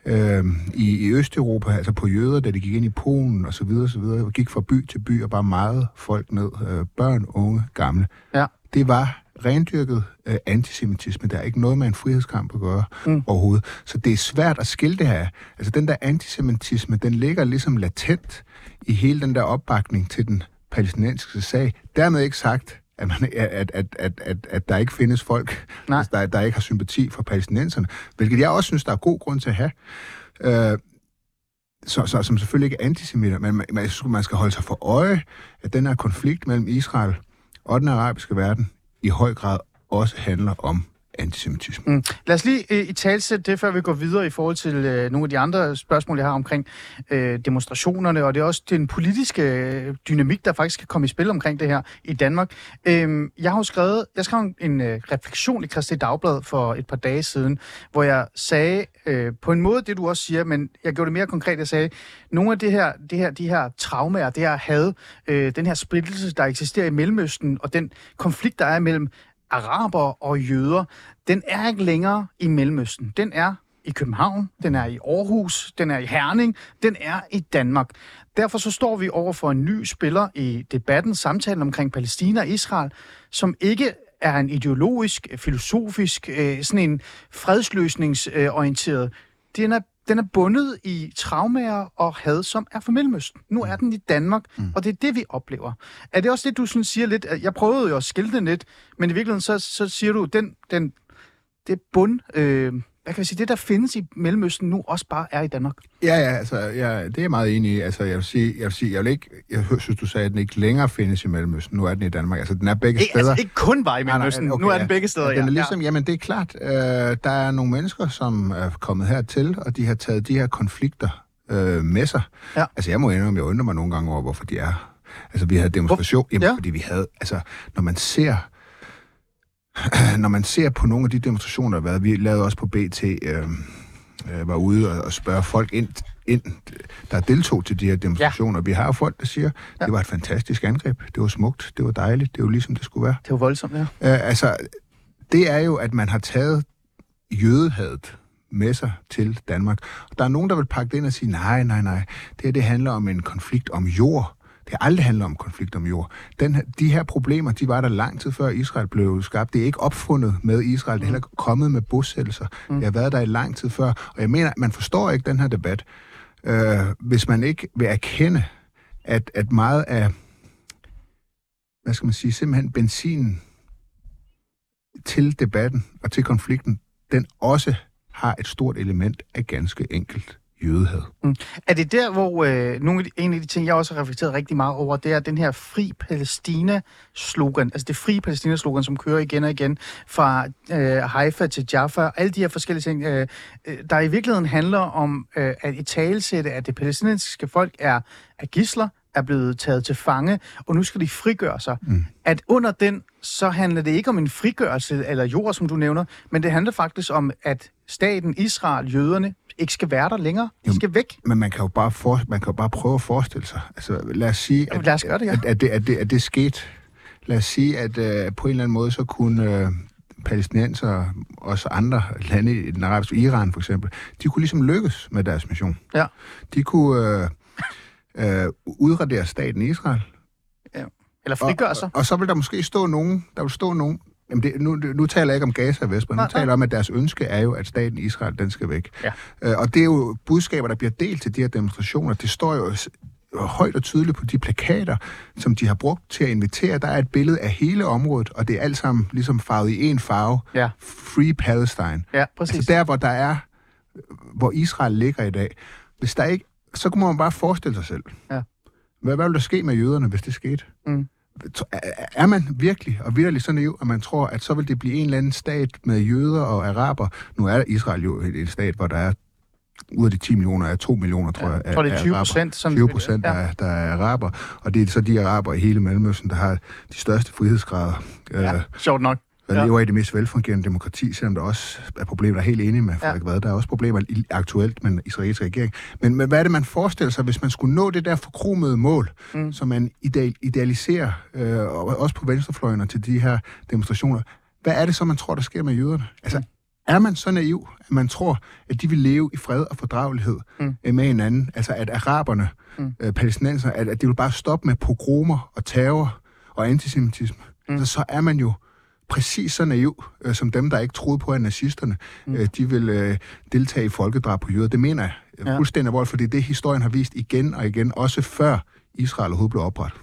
øh, i, i Østeuropa, altså på jøder, da de gik ind i Polen og så videre, så videre, gik fra by til by og bare meget folk ned, øh, børn, unge, gamle. Ja. Det var rendyrket øh, antisemitisme. Der er ikke noget med en frihedskamp at gøre mm. overhovedet. Så det er svært at skille det her. Altså den der antisemitisme, den ligger ligesom latent i hele den der opbakning til den palæstinensiske sag. Dermed ikke sagt, at, man, at, at, at, at, at der ikke findes folk, altså, der, der ikke har sympati for palæstinenserne, hvilket jeg også synes, der er god grund til at have. Øh, så, så, som selvfølgelig ikke er antisemitter, men man, man skal holde sig for øje, at den her konflikt mellem Israel og den arabiske verden i høj grad også handler om antisemitisme. Mm. Lad os lige øh, i talsætte det, før vi går videre i forhold til øh, nogle af de andre spørgsmål, jeg har omkring øh, demonstrationerne, og det er også den politiske øh, dynamik, der faktisk kan komme i spil omkring det her i Danmark. Øh, jeg har jo skrevet, jeg skrev en øh, refleksion i Christi Dagblad for et par dage siden, hvor jeg sagde øh, på en måde det, du også siger, men jeg gjorde det mere konkret. Jeg sagde, nogle af det her, det her, de her traumer, det her had, øh, den her splittelse, der eksisterer i Mellemøsten, og den konflikt, der er mellem araber og jøder, den er ikke længere i Mellemøsten. Den er i København, den er i Aarhus, den er i Herning, den er i Danmark. Derfor så står vi over for en ny spiller i debatten, samtalen omkring Palæstina og Israel, som ikke er en ideologisk, filosofisk, øh, sådan en fredsløsningsorienteret. Den er den er bundet i traumer og had, som er fra Mellemøsten. Nu er den i Danmark, mm. og det er det, vi oplever. Er det også det, du sådan siger lidt? Jeg prøvede jo at skille den lidt, men i virkeligheden så, så siger du, den, den, det bund... Øh, hvad kan vi sige, det der findes i Mellemøsten nu også bare er i Danmark? Ja, ja, altså, ja, det er jeg meget enig i. Altså, jeg vil sige, jeg vil sige, jeg vil ikke, jeg synes, du sagde, at den ikke længere findes i Mellemøsten. Nu er den i Danmark. Altså, den er begge ikke, steder. Altså, ikke kun var i Mellemøsten. Okay, nu er den begge steder, ja. Den er ligesom, ja. jamen, det er klart. Øh, der er nogle mennesker, som er kommet hertil, og de har taget de her konflikter øh, med sig. Ja. Altså, jeg må indrømme, jeg undrer mig nogle gange over, hvorfor de er Altså, vi havde demonstration, jamen, ja. fordi vi havde, altså, når man ser når man ser på nogle af de demonstrationer, der har været, vi lavede også på BT, øh, øh, var ude og, og spørge folk ind, ind, der deltog til de her demonstrationer. Ja. Vi har jo folk, der siger, ja. det var et fantastisk angreb, det var smukt, det var dejligt, det var ligesom det skulle være. Det var voldsomt, ja. Øh, altså, det er jo, at man har taget jødehadet med sig til Danmark. Og der er nogen, der vil pakke det ind og sige, nej, nej, nej, det her det handler om en konflikt om jord. Det har aldrig handlet om konflikt om jord. Den, de her problemer, de var der lang tid før Israel blev skabt. Det er ikke opfundet med Israel, det er heller kommet med bosættelser. Mm. Det har været der i lang tid før. Og jeg mener, man forstår ikke den her debat, øh, hvis man ikke vil erkende, at, at meget af, hvad skal man sige, simpelthen benzinen til debatten og til konflikten, den også har et stort element af ganske enkelt jødehad. Er det der, hvor øh, nogle af de, en af de ting, jeg også har reflekteret rigtig meget over, det er den her Fri Palæstina-slogan, altså det Fri Palæstina-slogan, som kører igen og igen fra øh, Haifa til Jaffa, alle de her forskellige ting, øh, øh, der i virkeligheden handler om øh, at i talesætte, at det palæstinensiske folk er, er gisler, er blevet taget til fange, og nu skal de frigøre sig. Mm. At under den, så handler det ikke om en frigørelse eller jord, som du nævner, men det handler faktisk om, at staten Israel, jøderne, ikke skal være der længere. De skal væk. Men man kan jo bare, for, man kan jo bare prøve at forestille sig. Altså, lad os sige, Jamen, lad os gøre det, ja. at, at, det, at, det, at det skete. Lad os sige, at uh, på en eller anden måde, så kunne uh, palæstinenser og også andre lande i den arabiske Iran for eksempel, de kunne ligesom lykkes med deres mission. Ja. De kunne uh, uh, udradere staten Israel. Eller frigøre sig. Og, og så vil der måske stå nogen, der vil stå nogen, Jamen det, nu, nu taler jeg ikke om Gaza Vestbredden, nu Nej, taler jeg om, at deres ønske er jo, at staten Israel, den skal væk. Ja. Øh, og det er jo budskaber, der bliver delt til de her demonstrationer. Det står jo højt og tydeligt på de plakater, som de har brugt til at invitere. Der er et billede af hele området, og det er alt sammen ligesom farvet i en farve. Ja. Free Palestine. Ja, præcis. Altså der, hvor der er, hvor Israel ligger i dag. Hvis der ikke, så kunne man bare forestille sig selv. Ja. Hvad, hvad ville der ske med jøderne, hvis det skete? Mm. Er- man virkelig og virkelig så naiv, at man tror, at så vil det blive en eller anden stat med jøder og araber? Nu er Israel jo et stat, hvor der er ud af de 10 millioner er 2 millioner, tror jeg, jeg tror, det er 20 araber. procent. sådan- 20 procent, ja. der, er- der er araber, og det er så de araber i hele Mellemøsten, der har de største frihedsgrader. Ja, Øh, sjovt nok. Og Ja. lever i det mest velfungerende demokrati, selvom der også er problemer, der er helt enige med Frederik ja. Vad. Der er også problemer aktuelt med den israelske regering. Men, men hvad er det, man forestiller sig, hvis man skulle nå det der forkromede mål, mm. som man ideal, idealiserer, øh, og også på venstrefløjen og til de her demonstrationer? Hvad er det så, man tror, der sker med jøderne? Altså, er man så naiv, at man tror, at de vil leve i fred og fordragelighed mm. med hinanden? Altså, at araberne, mm. øh, palæstinenser, at, at de vil bare stoppe med pogromer og terror og antisemitisme? Mm. Så, så er man jo præcis så naiv, øh, som dem, der ikke troede på, at nazisterne mm. øh, de vil øh, deltage i folkedrab på jøder. Det mener jeg Ja. ja. fuldstændig alvorligt, fordi det historien har vist igen og igen, også før Israel overhovedet blev oprettet.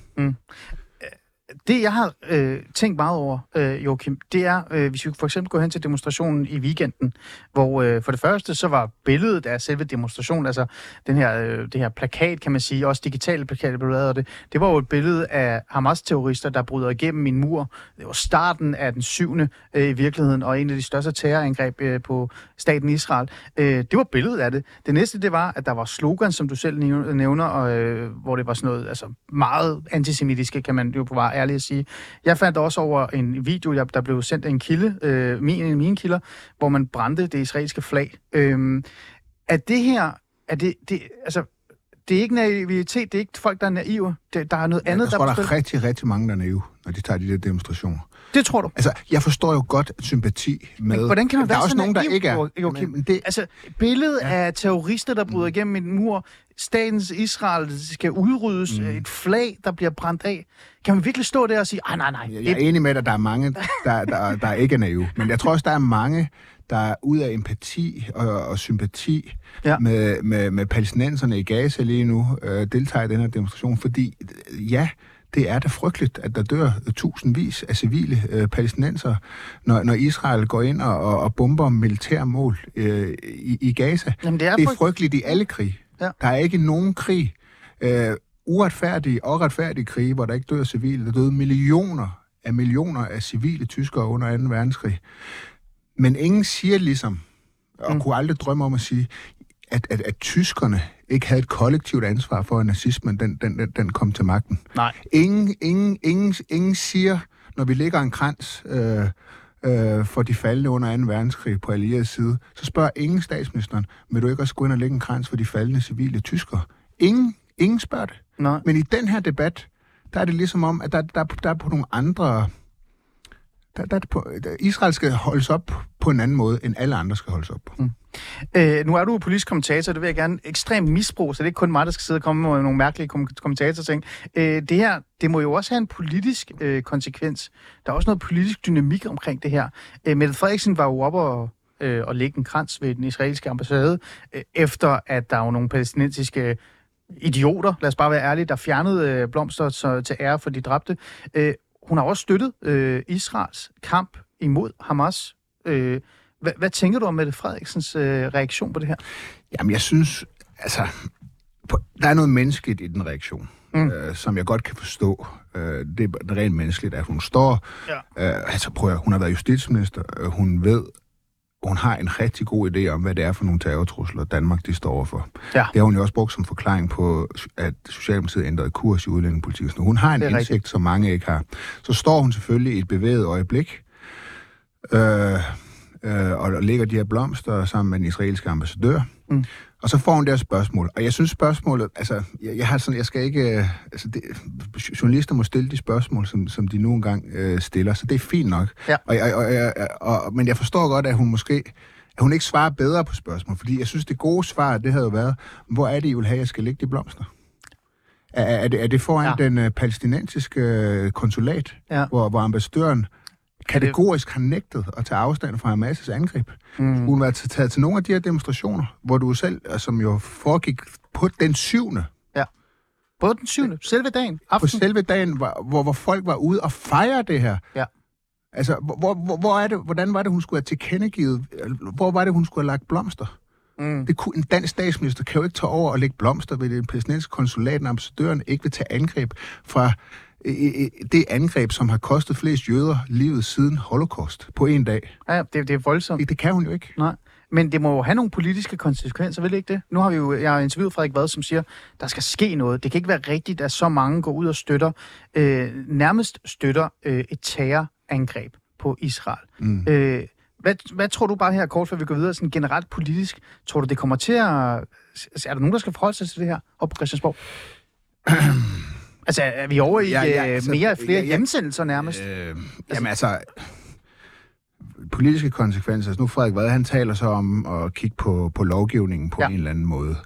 Det, jeg har øh, tænkt meget over, øh, Joachim, det er, øh, hvis vi for eksempel går hen til demonstrationen i weekenden, hvor øh, for det første, så var billedet af selve demonstrationen, altså den her, øh, det her plakat, kan man sige, også digitale plakater blev lavet af det, det var jo et billede af Hamas-terrorister, der bryder igennem min mur. Det var starten af den syvende øh, i virkeligheden, og en af de største terrorangreb øh, på staten Israel. Øh, det var billedet af det. Det næste, det var, at der var slogan, som du selv nævner, og, øh, hvor det var sådan noget, altså meget antisemitiske, kan man jo være ærlig at sige. Jeg fandt også over en video, jeg- der blev sendt af en kilde, øh, min, mine kilder, hvor man brændte det israelske flag. Øh, er det her, er det, det, altså, det er ikke naivitet, det er ikke folk, der er naive. Det, der er noget andet, jeg tror, der der er er på spil. rigtig, rigtig mange, der er naive, når de tager de der demonstrationer. Det tror du. Altså, jeg forstår jo godt sympati med... Men hvordan kan man der være er også så nogen, der ikke er. Jo- Joachim? Men, det, Altså, billedet ja. af terrorister, der bryder igennem en mur, statens Israel skal udryddes, mm. et flag, der bliver brændt af. Kan man virkelig stå der og sige, nej, nej, nej, Jeg er enig med dig, der er mange, der, der, der ikke er naive. Men jeg tror også, der er mange, der ud af empati og, og sympati Ja. med, med, med palæstinenserne i Gaza lige nu, øh, deltager i den her demonstration, fordi ja, det er da frygteligt, at der dør tusindvis af civile øh, palæstinenser, når, når Israel går ind og, og, og bomber militærmål øh, i, i Gaza. Jamen, det er det er frygt- frygteligt i alle krig. Ja. Der er ikke nogen krig, øh, uretfærdige og retfærdige krige, hvor der ikke dør civile. Der døde millioner af millioner af civile tyskere under 2. verdenskrig. Men ingen siger ligesom, og mm. kunne aldrig drømme om at sige, at, at, at tyskerne ikke havde et kollektivt ansvar for, at nazismen den, den, den, den kom til magten. Nej. Ingen, ingen, ingen, ingen siger, når vi lægger en krans øh, øh, for de faldende under 2. verdenskrig på allierede side, så spørger ingen statsministeren, vil du ikke også gå ind og lægge en krans for de faldende civile tyskere? Ingen, ingen spørger det. Nej. Men i den her debat, der er det ligesom om, at der, der, der er på nogle andre... Der, der på, der, Israel skal holdes op på en anden måde, end alle andre skal holdes op på. Mm. Øh, nu er du politisk kommentator, det vil jeg gerne ekstremt misbruge, så det er ikke kun mig, der skal sidde og komme med nogle mærkelige kom- kommentatorting. Øh, det her, det må jo også have en politisk øh, konsekvens. Der er også noget politisk dynamik omkring det her. Øh, Mette Frederiksen var jo oppe og, øh, og lægge en krans ved den israelske ambassade, øh, efter at der var nogle palæstinensiske idioter, lad os bare være ærlige, der fjernede øh, blomster så, til ære for de dræbte. Øh, hun har også støttet øh, Israels kamp imod Hamas. Øh, Hvad, hvad tænker du om Mette Frederiksens øh, reaktion på det her? Jamen, jeg synes, altså, på, der er noget menneskeligt i den reaktion, mm. øh, som jeg godt kan forstå. Øh, det er rent menneskeligt, at hun står... Ja. Øh, altså, prøv at, hun har været justitsminister. Øh, hun ved, hun har en rigtig god idé om, hvad det er for nogle terrortrusler, Danmark de står overfor. Ja. Det har hun jo også brugt som forklaring på, at Socialdemokratiet ændrede kurs i udlændingepolitikken. Hun har en indsigt, rigtigt. som mange ikke har. Så står hun selvfølgelig i et bevæget øjeblik, øh, øh, og lægger de her blomster sammen med den israelske ambassadør. Mm. Og så får hun det her spørgsmål. Og jeg synes spørgsmålet, altså, jeg, jeg har sådan, jeg skal ikke, øh, altså, det, journalister må stille de spørgsmål, som, som de nu engang øh, stiller, så det er fint nok. Ja. Og, jeg- og, og, og, og, men jeg forstår godt, at hun måske, at hun ikke svarer bedre på spørgsmål, fordi jeg synes, det gode svar, det havde jo været, hvor er det, I vil have, jeg skal lægge de blomster? Er, er, det, er det foran ja. den øh, palæstinensiske øh, konsulat, Ja. hvor, hvor ambassadøren kategorisk har nægtet at tage afstand fra Hamas' angreb. Mm. Skulle hun være taget til nogle af de her demonstrationer, hvor du selv, øh, som jo foregik på den syvende, Både den syvende, selve dagen, på aften. selve dagen, hvor, hvor, hvor folk var ude og fejre det her. Ja. Altså, hvor, hvor, hvor, er det, hvordan var det, hun skulle have tilkendegivet, hvor var det, hun skulle have lagt blomster? Mm. Det kunne, en dansk statsminister kan jo ikke tage over og lægge blomster ved det palæstinensiske konsulat, når ambassadøren ikke vil tage angreb fra øh, øh, det angreb, som har kostet flest jøder livet siden holocaust på en dag. Ja, det, det er voldsomt. Det, det kan hun jo ikke. Nej. Men det må jo have nogle politiske konsekvenser, vil ikke det? Nu har vi jo, jeg har interviewet Frederik Vad, som siger, der skal ske noget. Det kan ikke være rigtigt, at så mange går ud og støtter, øh, nærmest støtter øh, et terrorangreb på Israel. Mm. Øh, hvad, hvad tror du bare her kort, før vi går videre, sådan generelt politisk, tror du, det kommer til at... Er der nogen, der skal forholde sig til det her op på Christiansborg? altså, er vi over i Ja, ja, øh, altså, mere flere ja, ja. hjemsendelser nærmest? Øh, jamen altså, politiske konsekvenser. Altså nu Frederik Vad, han taler så om at kigge på, på lovgivningen på Ja. en eller anden måde.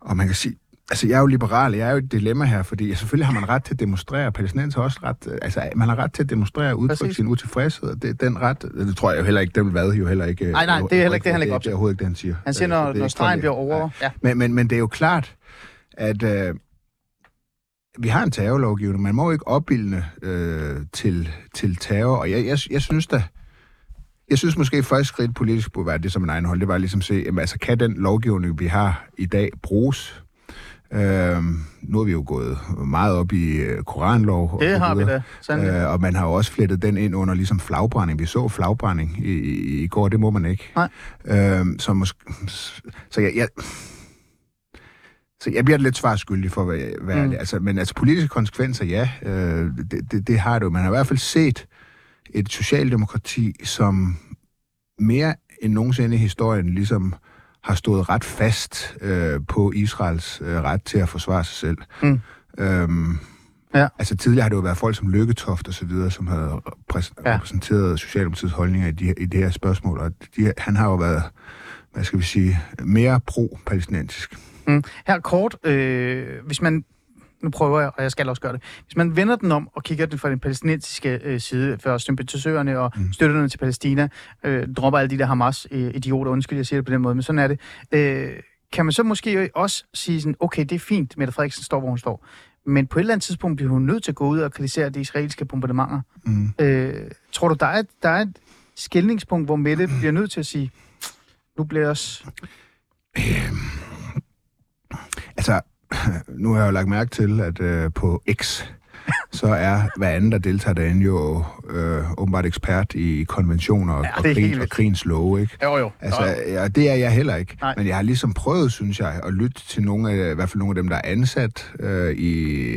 Og man kan sige, altså jeg er jo liberal, jeg er jo et dilemma her, fordi selvfølgelig har man ret til at demonstrere, palæstinenser også ret, altså man har ret til at demonstrere og udtrykke Præcis. sin utilfredshed, og det, den ret, det tror jeg jo heller ikke, den vil Vad jo heller ikke. Nej, nej, det er heller ikke det, han lægger op Det til. er overhovedet ikke det, han siger. Han siger, Øh, når, det når stregen bliver det- over... Ja. men, men, men det er jo klart, at øh, vi har en terrorlovgivning. Man må ikke opbilde øh, til, til terror. Og jeg, jeg, jeg synes da, jeg synes måske første skridt politisk burde være det som en egen hold. Det var ligesom at se, jamen, altså, kan den lovgivning, vi har i dag, bruges? Øhm, nu er vi jo gået meget op i øh, koranlov. og Det har vi da, sandelig. Øh, og man har jo også flettet den ind under ligesom flagbrænding. Vi så flagbrænding i, i, i går, det må man ikke. Nej. Øhm, så, måske, så jeg, jeg, så jeg bliver lidt svar skyldig for, hvad, hvad Mm. det altså, Men altså politiske konsekvenser, ja, øh, det, det, det har det jo. Man har i hvert fald set et socialdemokrati, som mere end nogensinde i historien ligesom har stået ret fast øh, på Israels øh, ret til at forsvare sig selv. Mm. Øhm, Ja. Altså tidligere har det jo været folk som Lykketoft og så videre, som havde præs- Ja. ja. repræsenteret Socialdemokratiets holdninger i, de, i det her spørgsmål, og de, han har jo været, hvad skal vi sige, mere pro-palæstinensisk. Mm. Her kort, øh, hvis man, nu prøver jeg, og jeg skal også gøre det, hvis man vender den om og kigger den fra den palæstinensiske øh, side, for sympatisørerne og mm. støtterne til Palæstina, øh, dropper alle de der Hamas-idioter, undskyld, jeg siger det på den måde, men sådan er det. Øh, kan man så måske også sige sådan, okay, det er fint, Mette Frederiksen står, hvor hun står, men på et eller andet tidspunkt bliver hun nødt til at gå ud og kritisere de israelske bombardementer. Mm. Øh, tror du, der er, et, der er et skældningspunkt, hvor Mette bliver nødt til at sige, nu bliver jeg også... Altså, nu har jeg jo lagt mærke til, at øh, på X, så er hver anden, der deltager derinde, jo øh, åbenbart ekspert i konventioner og, Ja, og, vildt. og krigens love, ikke? Jo, jo. Altså, ja, det er jeg heller ikke. Nej. Men jeg har ligesom prøvet, synes jeg, at lytte til nogle af, i hvert fald nogle af dem, der er ansat øh, i,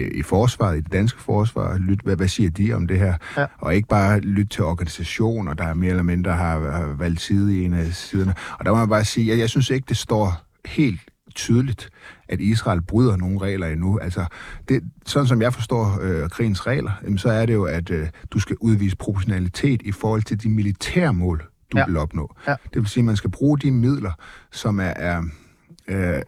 i forsvaret, i det danske forsvar. Lytte, hvad, hvad siger de om det her? Ja. Og ikke bare lytte til organisationer, der mere eller mindre har, har valgt side i en af siderne. Og der må jeg bare sige, at jeg synes ikke, det står helt tydeligt, at Israel bryder nogle regler endnu. Altså, det, sådan som jeg forstår øh, krigens regler, jamen, så er det jo, at øh, du skal udvise proportionalitet i forhold til de militære mål, du Ja. vil opnå. Ja. Det vil sige, at man skal bruge de midler, som er, er øh,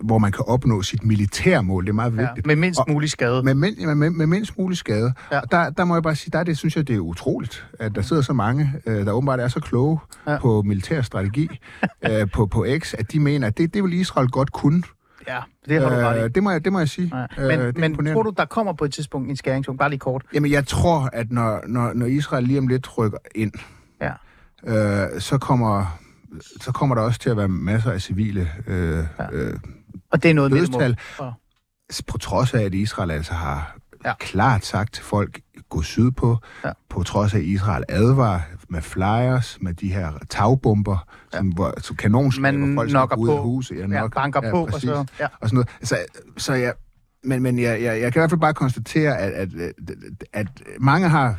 hvor man kan opnå sit militære mål. Det er meget Ja, vigtigt. med mindst mulig skade. Med, mind, med, med, med mindst mulig skade. Ja. Ja. Og der, der må jeg bare sige, der er det, synes jeg, det er utroligt, at der sidder så mange, øh, der åbenbart er så kloge Ja. ja. på militær strategi øh, på, på X, at de mener, at det, det vil Israel godt kunne. Ja, det har du ret i. Øh, det, må jeg, det må jeg sige. Ja. Øh, Men, det er men tror du, der kommer på et tidspunkt en skæringspunkt? Bare lige kort. Jamen, jeg tror, at når, når, når Israel lige om lidt rykker ind, Ja. øh, så kommer så kommer der også til at være masser af civile øh, Ja. øh, Og det er noget dødstal, Og- på trods af, at Israel altså har Ja. ja. klart sagt til folk, gå sydpå, Ja. ja. på trods af, at Israel advarer med flyers, med de her tagbomber, ja. som, hvor, som kanonslag, hvor folk skal ud på. af huset. Ja, Ja, nok, banker på, og præcis. så... Ja. og sådan noget. Så, så jeg, men, men jeg, jeg, jeg kan i hvert fald bare konstatere, at, at, at, at mange har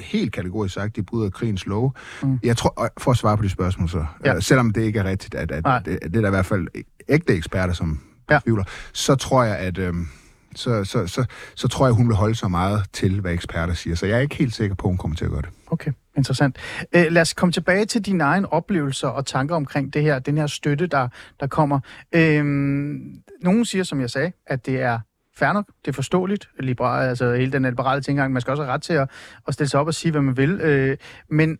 helt kategorisk sagt, de bryder krigens lov. Mm. Jeg tror, for at svare på de spørgsmål så, Ja. øh, selvom det ikke er rigtigt, at, at, det, det er der i hvert fald ægte eksperter, som Ja. tvivler, så tror jeg, at øhm, så, så, så, så tror jeg, hun vil holde sig meget til, hvad eksperter siger. Så jeg er ikke helt sikker på, at hun kommer til at gøre det. Okay, interessant. Øh, lad os komme tilbage til dine egne oplevelser og tanker omkring det her, den her støtte, der, der kommer. Øhm, nogen siger, som jeg sagde, at det er fair nok, det er forståeligt, liberal, altså hele den liberale tilgang, man skal også have ret til at, at stille sig op og sige, hvad man vil. Øh, men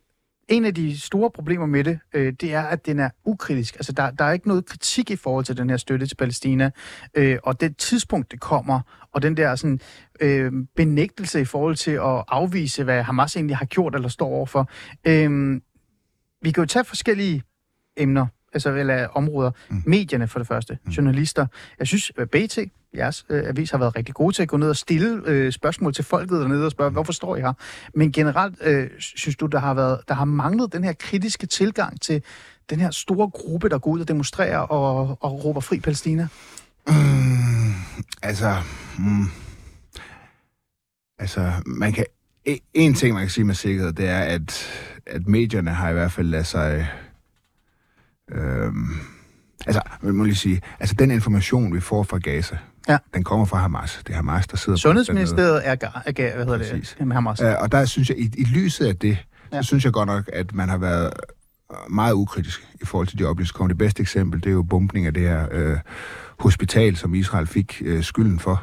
en af de store problemer med det, øh, det er, at den er ukritisk. Altså, der, der er ikke noget kritik i forhold til den her støtte til Palæstina. Øh, og det tidspunkt, det kommer, og den der sådan, øh, benægtelse i forhold til at afvise, hvad Hamas egentlig har gjort eller står overfor. Øh, vi kan jo tage forskellige emner, altså eller områder. Mm. Medierne for det første, mm. journalister. Jeg synes, at BT, jeres øh, avis, har været rigtig gode til at gå ned og stille øh, spørgsmål til folket dernede og spørge, hvorfor står I her? Men generelt øh, synes du, der har, været, der har manglet den her kritiske tilgang til den her store gruppe, der går ud og demonstrerer og, og råber fri Palæstina? Mm, altså, mm, altså, man kan... E-, en ting, man kan sige med sikkerhed, det er, at, at medierne har i hvert fald ladet sig... Øhm, altså, man må lige sige, altså den information, vi får fra Gaza, Ja. den kommer fra Hamas. Det er Hamas, der sidder Sundhedsministeriet er, er, hvad hedder Præcis. det, Hamas. Øh, og der synes jeg, i, i lyset af det, Ja. så synes jeg godt nok, at man har været meget ukritisk i forhold til de oplevelser. der kommer. Det bedste eksempel, det er jo bumpning af det her øh, hospital, som Israel fik øh, skylden for.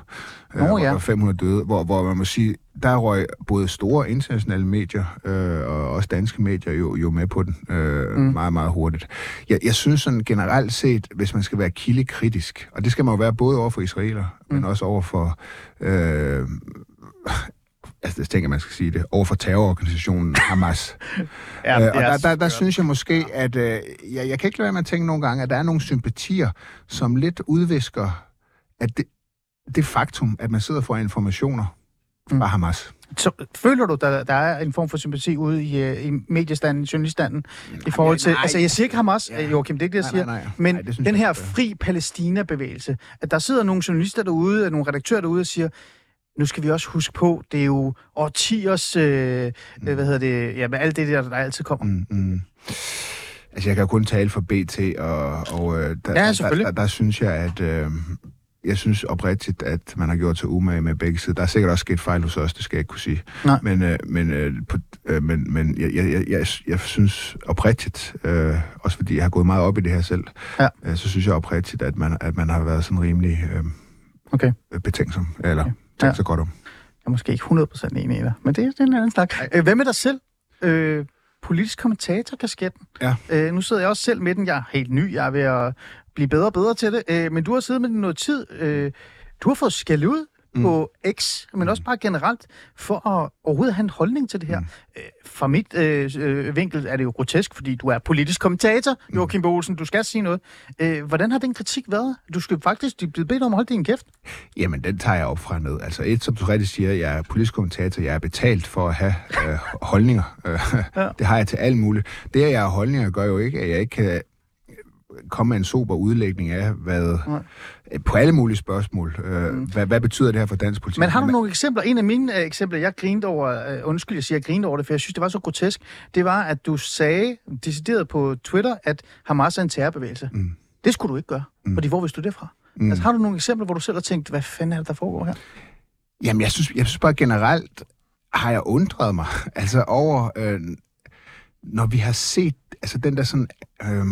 Øh, hvor ja. der var 500 døde, hvor, hvor man må sige, der røg både store internationale medier øh, og også danske medier jo, jo med på den øh, mm. meget, meget hurtigt. Jeg, jeg synes sådan generelt set, hvis man skal være kildekritisk, og det skal man jo være både over for israeler, mm. men også over for... Øh, altså, jeg tænker, man skal sige det, over for terrororganisationen Hamas. Ja, øh, det og er der, der, der skørt. synes jeg måske, at øh, jeg, jeg kan ikke lade være med at tænke nogle gange, at der er nogle sympatier, som lidt udvisker, at det, det faktum, at man sidder for informationer fra Mm. mm. Hamas. Så, føler du, der, der er en form for sympati ude i, øh, i mediestanden, journaliststanden, i forhold til... nej. Altså, jeg siger ikke Hamas, Ja. ja. Joachim, det er ikke det, jeg Nej, siger. nej, nej. Men Nej, det synes den her det er. fri Palæstina-bevægelse, at der sidder nogle journalister derude, nogle redaktører derude og siger, nu skal vi også huske på, det er jo årtiers, øh, mm. hvad hedder det, ja, med alt det der, der altid kommer. Mm. Mm. Altså, jeg kan jo kun tale for BT, og, og øh, der, Ja, der, der, der synes jeg, at... Øh, jeg synes oprigtigt, at man har gjort sig umage med begge sider. Der er sikkert også sket fejl hos os, det skal jeg ikke kunne sige. Nej. Men, øh, men, øh, på, øh, men, men jeg, jeg, jeg, jeg, jeg synes oprigtigt, øh, også fordi jeg har gået meget op i det her selv, Ja. øh, så synes jeg oprigtigt, at man, at man har været sådan rimelig øh, Okay. betænksom, eller Okay. Tænkt Ja. sig godt om. Jeg er måske ikke 100% enig i dig, men det, det er en anden snak. Øh, hvad med dig selv? Øh, politisk kommentator-kasketten. Ja. Øh, nu sidder jeg også selv med den. Jeg er helt ny. Jeg er ved at blive bedre og bedre til det. Øh, men du har siddet med den noget tid. Øh, du har fået skæld ud mm. på X, men også bare generelt, for at overhovedet have en holdning til det her. Mm. Øh, fra mit øh, øh, vinkel er det jo grotesk, fordi du er politisk kommentator, Joachim mm. Olsen. Du skal sige noget. Øh, hvordan har den kritik været? Du skal faktisk blive bedt om at holde din kæft. Jamen, den tager jeg op fra ned. Altså et, som du rigtig siger, jeg er politisk kommentator, jeg er betalt for at have øh, holdninger. Øh, ja. Det har jeg til alt muligt. Det, at jeg har holdninger, gør jo ikke, at jeg ikke kan komme med en sober udlægning af, hvad, Nej. øh, på alle mulige spørgsmål. Øh, mm. hvad, hvad betyder det her for dansk politik? Men har du nogle eksempler? En af mine øh, eksempler, jeg grinede over, øh, undskyld, jeg siger, jeg grinede over det, for jeg synes, det var så grotesk, det var, at du sagde, decideret på Twitter, at Hamas er en terrorbevægelse. Mm. Det skulle du ikke gøre, mm. fordi hvor vidste du det fra? Mm. Altså, har du nogle eksempler, hvor du selv har tænkt, hvad fanden er det, der foregår her? Jamen, jeg synes, jeg synes bare generelt, har jeg undret mig altså over, øh, når vi har set altså den der sådan øh,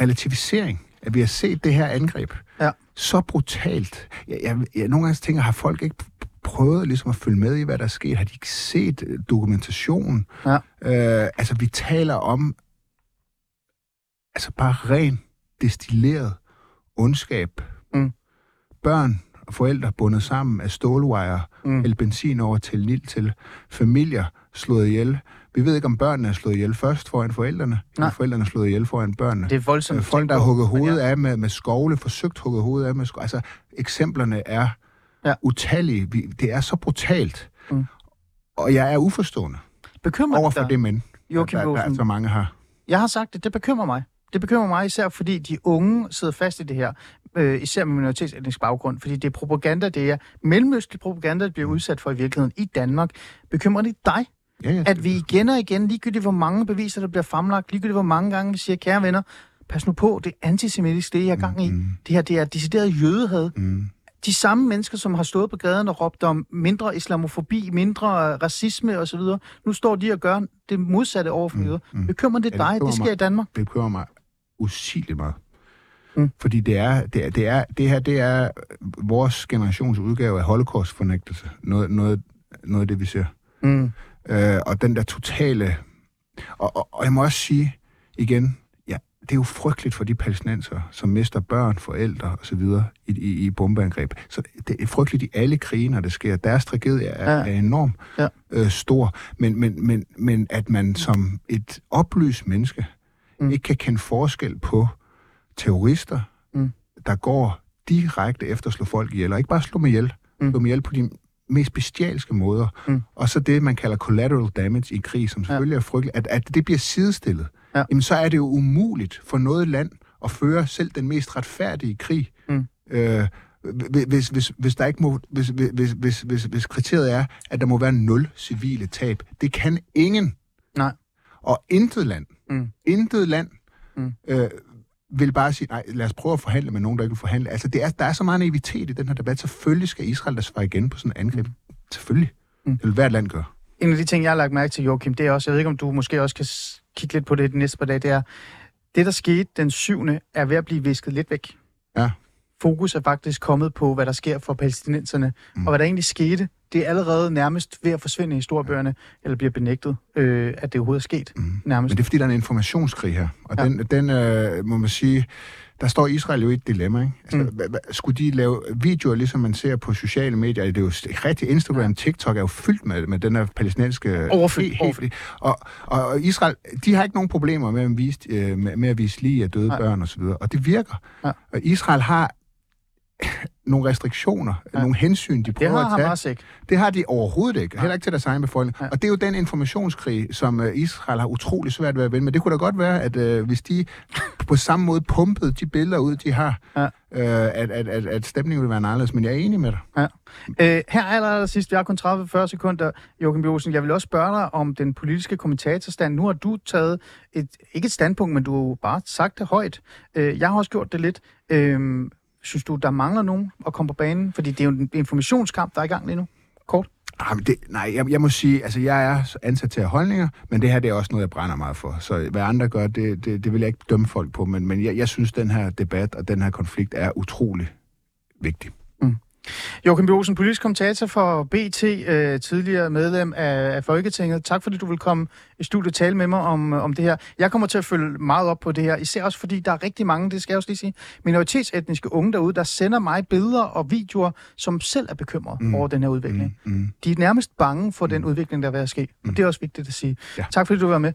relativisering, at vi har set det her angreb Ja. så brutalt. Jeg, jeg, jeg nogle gange tænker, har folk ikke prøvet ligesom at følge med i, hvad der er sket? Har de ikke set øh, dokumentation? Ja. Øh, altså, vi taler om altså bare ren, destilleret ondskab. Mm. Børn forældre bundet sammen af stålwire, mm. hældt benzin over til Nil til familier slået ihjel. Vi ved ikke, om børnene er slået ihjel først foran forældrene, eller forældrene er slået ihjel foran børnene. Det er voldsomt. Øh, Folk, der har hugget men hovedet ja. af med, med skovle, forsøgt hugget hovedet af med skovle. Altså, eksemplerne er Ja. utallige. Vi, det er så brutalt. Mm. Mm. Og jeg er uforstående Bekymrer over for det mænd, Joachim der, der, der så mange har. Jeg har sagt det, det bekymrer mig. Det bekymrer mig især, fordi de unge sidder fast i det her, øh, især med minoritetsetnisk baggrund, fordi det er propaganda, det er mellemøstlig propaganda, der bliver udsat for i virkeligheden i Danmark. Bekymrer det dig, Ja, ja, at vi igen og igen, ligegyldigt hvor mange beviser, der bliver fremlagt, ligegyldigt hvor mange gange vi siger, kære venner, pas nu på, det er antisemitisk, det er jeg er gang i. Mm. Det her, det er decideret jødehad. Mm. De samme mennesker, som har stået på gaden og råbt om mindre islamofobi, mindre racisme osv., nu står de og gør det modsatte over for jøder. mm. Bekymrer det Ja, det dig? Det sker mig. i Danmark. det bekymrer mig usigeligt meget. Mm. Mm. Fordi det er, det, er, det, er, det her det er vores generations udgave af holocaust-fornægtelse. Noget, noget, noget af det, vi ser. Mm. Øh, og den der totale... Og, og, og jeg må også sige igen, ja, det er jo frygteligt for de palæstinenser, som mister børn, forældre osv. I, i, i bombeangreb. Så det er frygteligt i alle krige, når det sker. Deres tragedie er, Ja. er enorm Ja. øh, stor. Men, men, men, men at man som et oplyst menneske Mm. ikke kan kende forskel på terrorister, Mm. der går direkte efter at slå folk ihjel, og ikke bare slå dem ihjel, mm. slå dem ihjel på de mest bestialske måder. Mm. Og så det, man kalder collateral damage i krig, som selvfølgelig ja. er frygteligt, at, at det bliver sidestillet. Ja. Jamen, så er det jo umuligt for noget land at føre selv den mest retfærdige krig. Mm. Øh, hvis, hvis, hvis, der ikke må, hvis, hvis, hvis, hvis, hvis kriteriet er, at der må være nul civile tab. Det kan ingen. Nej. Og intet land, Mm. intet land Mm. øh, vil bare sige, nej, lad os prøve at forhandle med nogen, der ikke vil forhandle. Altså, det er, der er så meget naivitet i den her debat. Selvfølgelig skal Israel der svare igen på sådan en angreb. Selvfølgelig. Mm. Det vil hvert land gøre. En af de ting, jeg har lagt mærke til, Joachim, det er også, jeg ved ikke, om du måske også kan kigge lidt på det de næste par dage, det er, det, der skete den 7. er ved at blive visket lidt væk. Ja. Fokus er faktisk kommet på, hvad der sker for palæstinenserne, mm. Mm. og hvad der egentlig skete. Det er allerede nærmest ved at forsvinde i historiebøgerne, eller bliver benægtet, øh, at det overhovedet er sket. Mm. Nærmest. Men det er, fordi der er en informationskrig her. Og Ja. ja. den, den øh, må man sige, der står Israel jo i et dilemma. Ikke? Altså, Mm. hva- skulle de lave videoer, ligesom man ser på sociale medier? Det er jo rigtig Instagram, TikTok er jo fyldt med, med den her palæstinensiske... Overfyldt, Helt, overfyldt. og, og, og Israel, de har ikke nogen problemer med at vise, øh, med, med at vise lige af døde Nej. børn osv. Og det virker. Ja. Og Israel har nogle restriktioner, Ja. ja. nogle hensyn, de det prøver har at tage. Hamas ikke. Det har de overhovedet ikke. Heller ikke til deres egen befolkning. Ja. Ja. Og det er jo den informationskrig, som øh, Israel har utrolig svært ved at vinde. Men det kunne da godt være, at øh, hvis de på samme måde pumpede de billeder ud, de har, Ja. øh, at, at, at, at stemningen ville være anderledes. Men jeg er enig med dig. Øh, her aller, aller sidst, vi har kun 30-40 sekunder, Joachim Bjosen. Jeg vil også spørge dig om den politiske kommentatorstand. Nu har du taget et, ikke et standpunkt, men du har bare sagt det højt. Øh, jeg har også gjort det lidt. Øh, synes du, der mangler nogen at komme på banen? Fordi det er jo en informationskamp, der er i gang lige nu. Kort. Ah, men det, nej, jeg, jeg må sige, altså jeg er ansat til at holdninger, men det her det er også noget, jeg brænder meget for. Så hvad andre gør, det, det, det vil jeg ikke dømme folk på, men, men jeg, jeg synes, den her debat og den her konflikt er utrolig vigtig. Joachim Bjosen, politisk kommentator for BT, øh, tidligere medlem af, af Folketinget. Tak fordi du vil komme i studiet og tale med mig om, om det her. Jeg kommer til at følge meget op på det her, især også fordi der er rigtig mange, det skal jeg også lige sige, minoritetsetniske unge derude, der sender mig billeder og videoer, som selv er bekymret mm. over den her udvikling. Mm, mm. De er nærmest bange for den udvikling, der er ved at ske. Og det er også vigtigt at sige. Ja. Tak fordi du var med.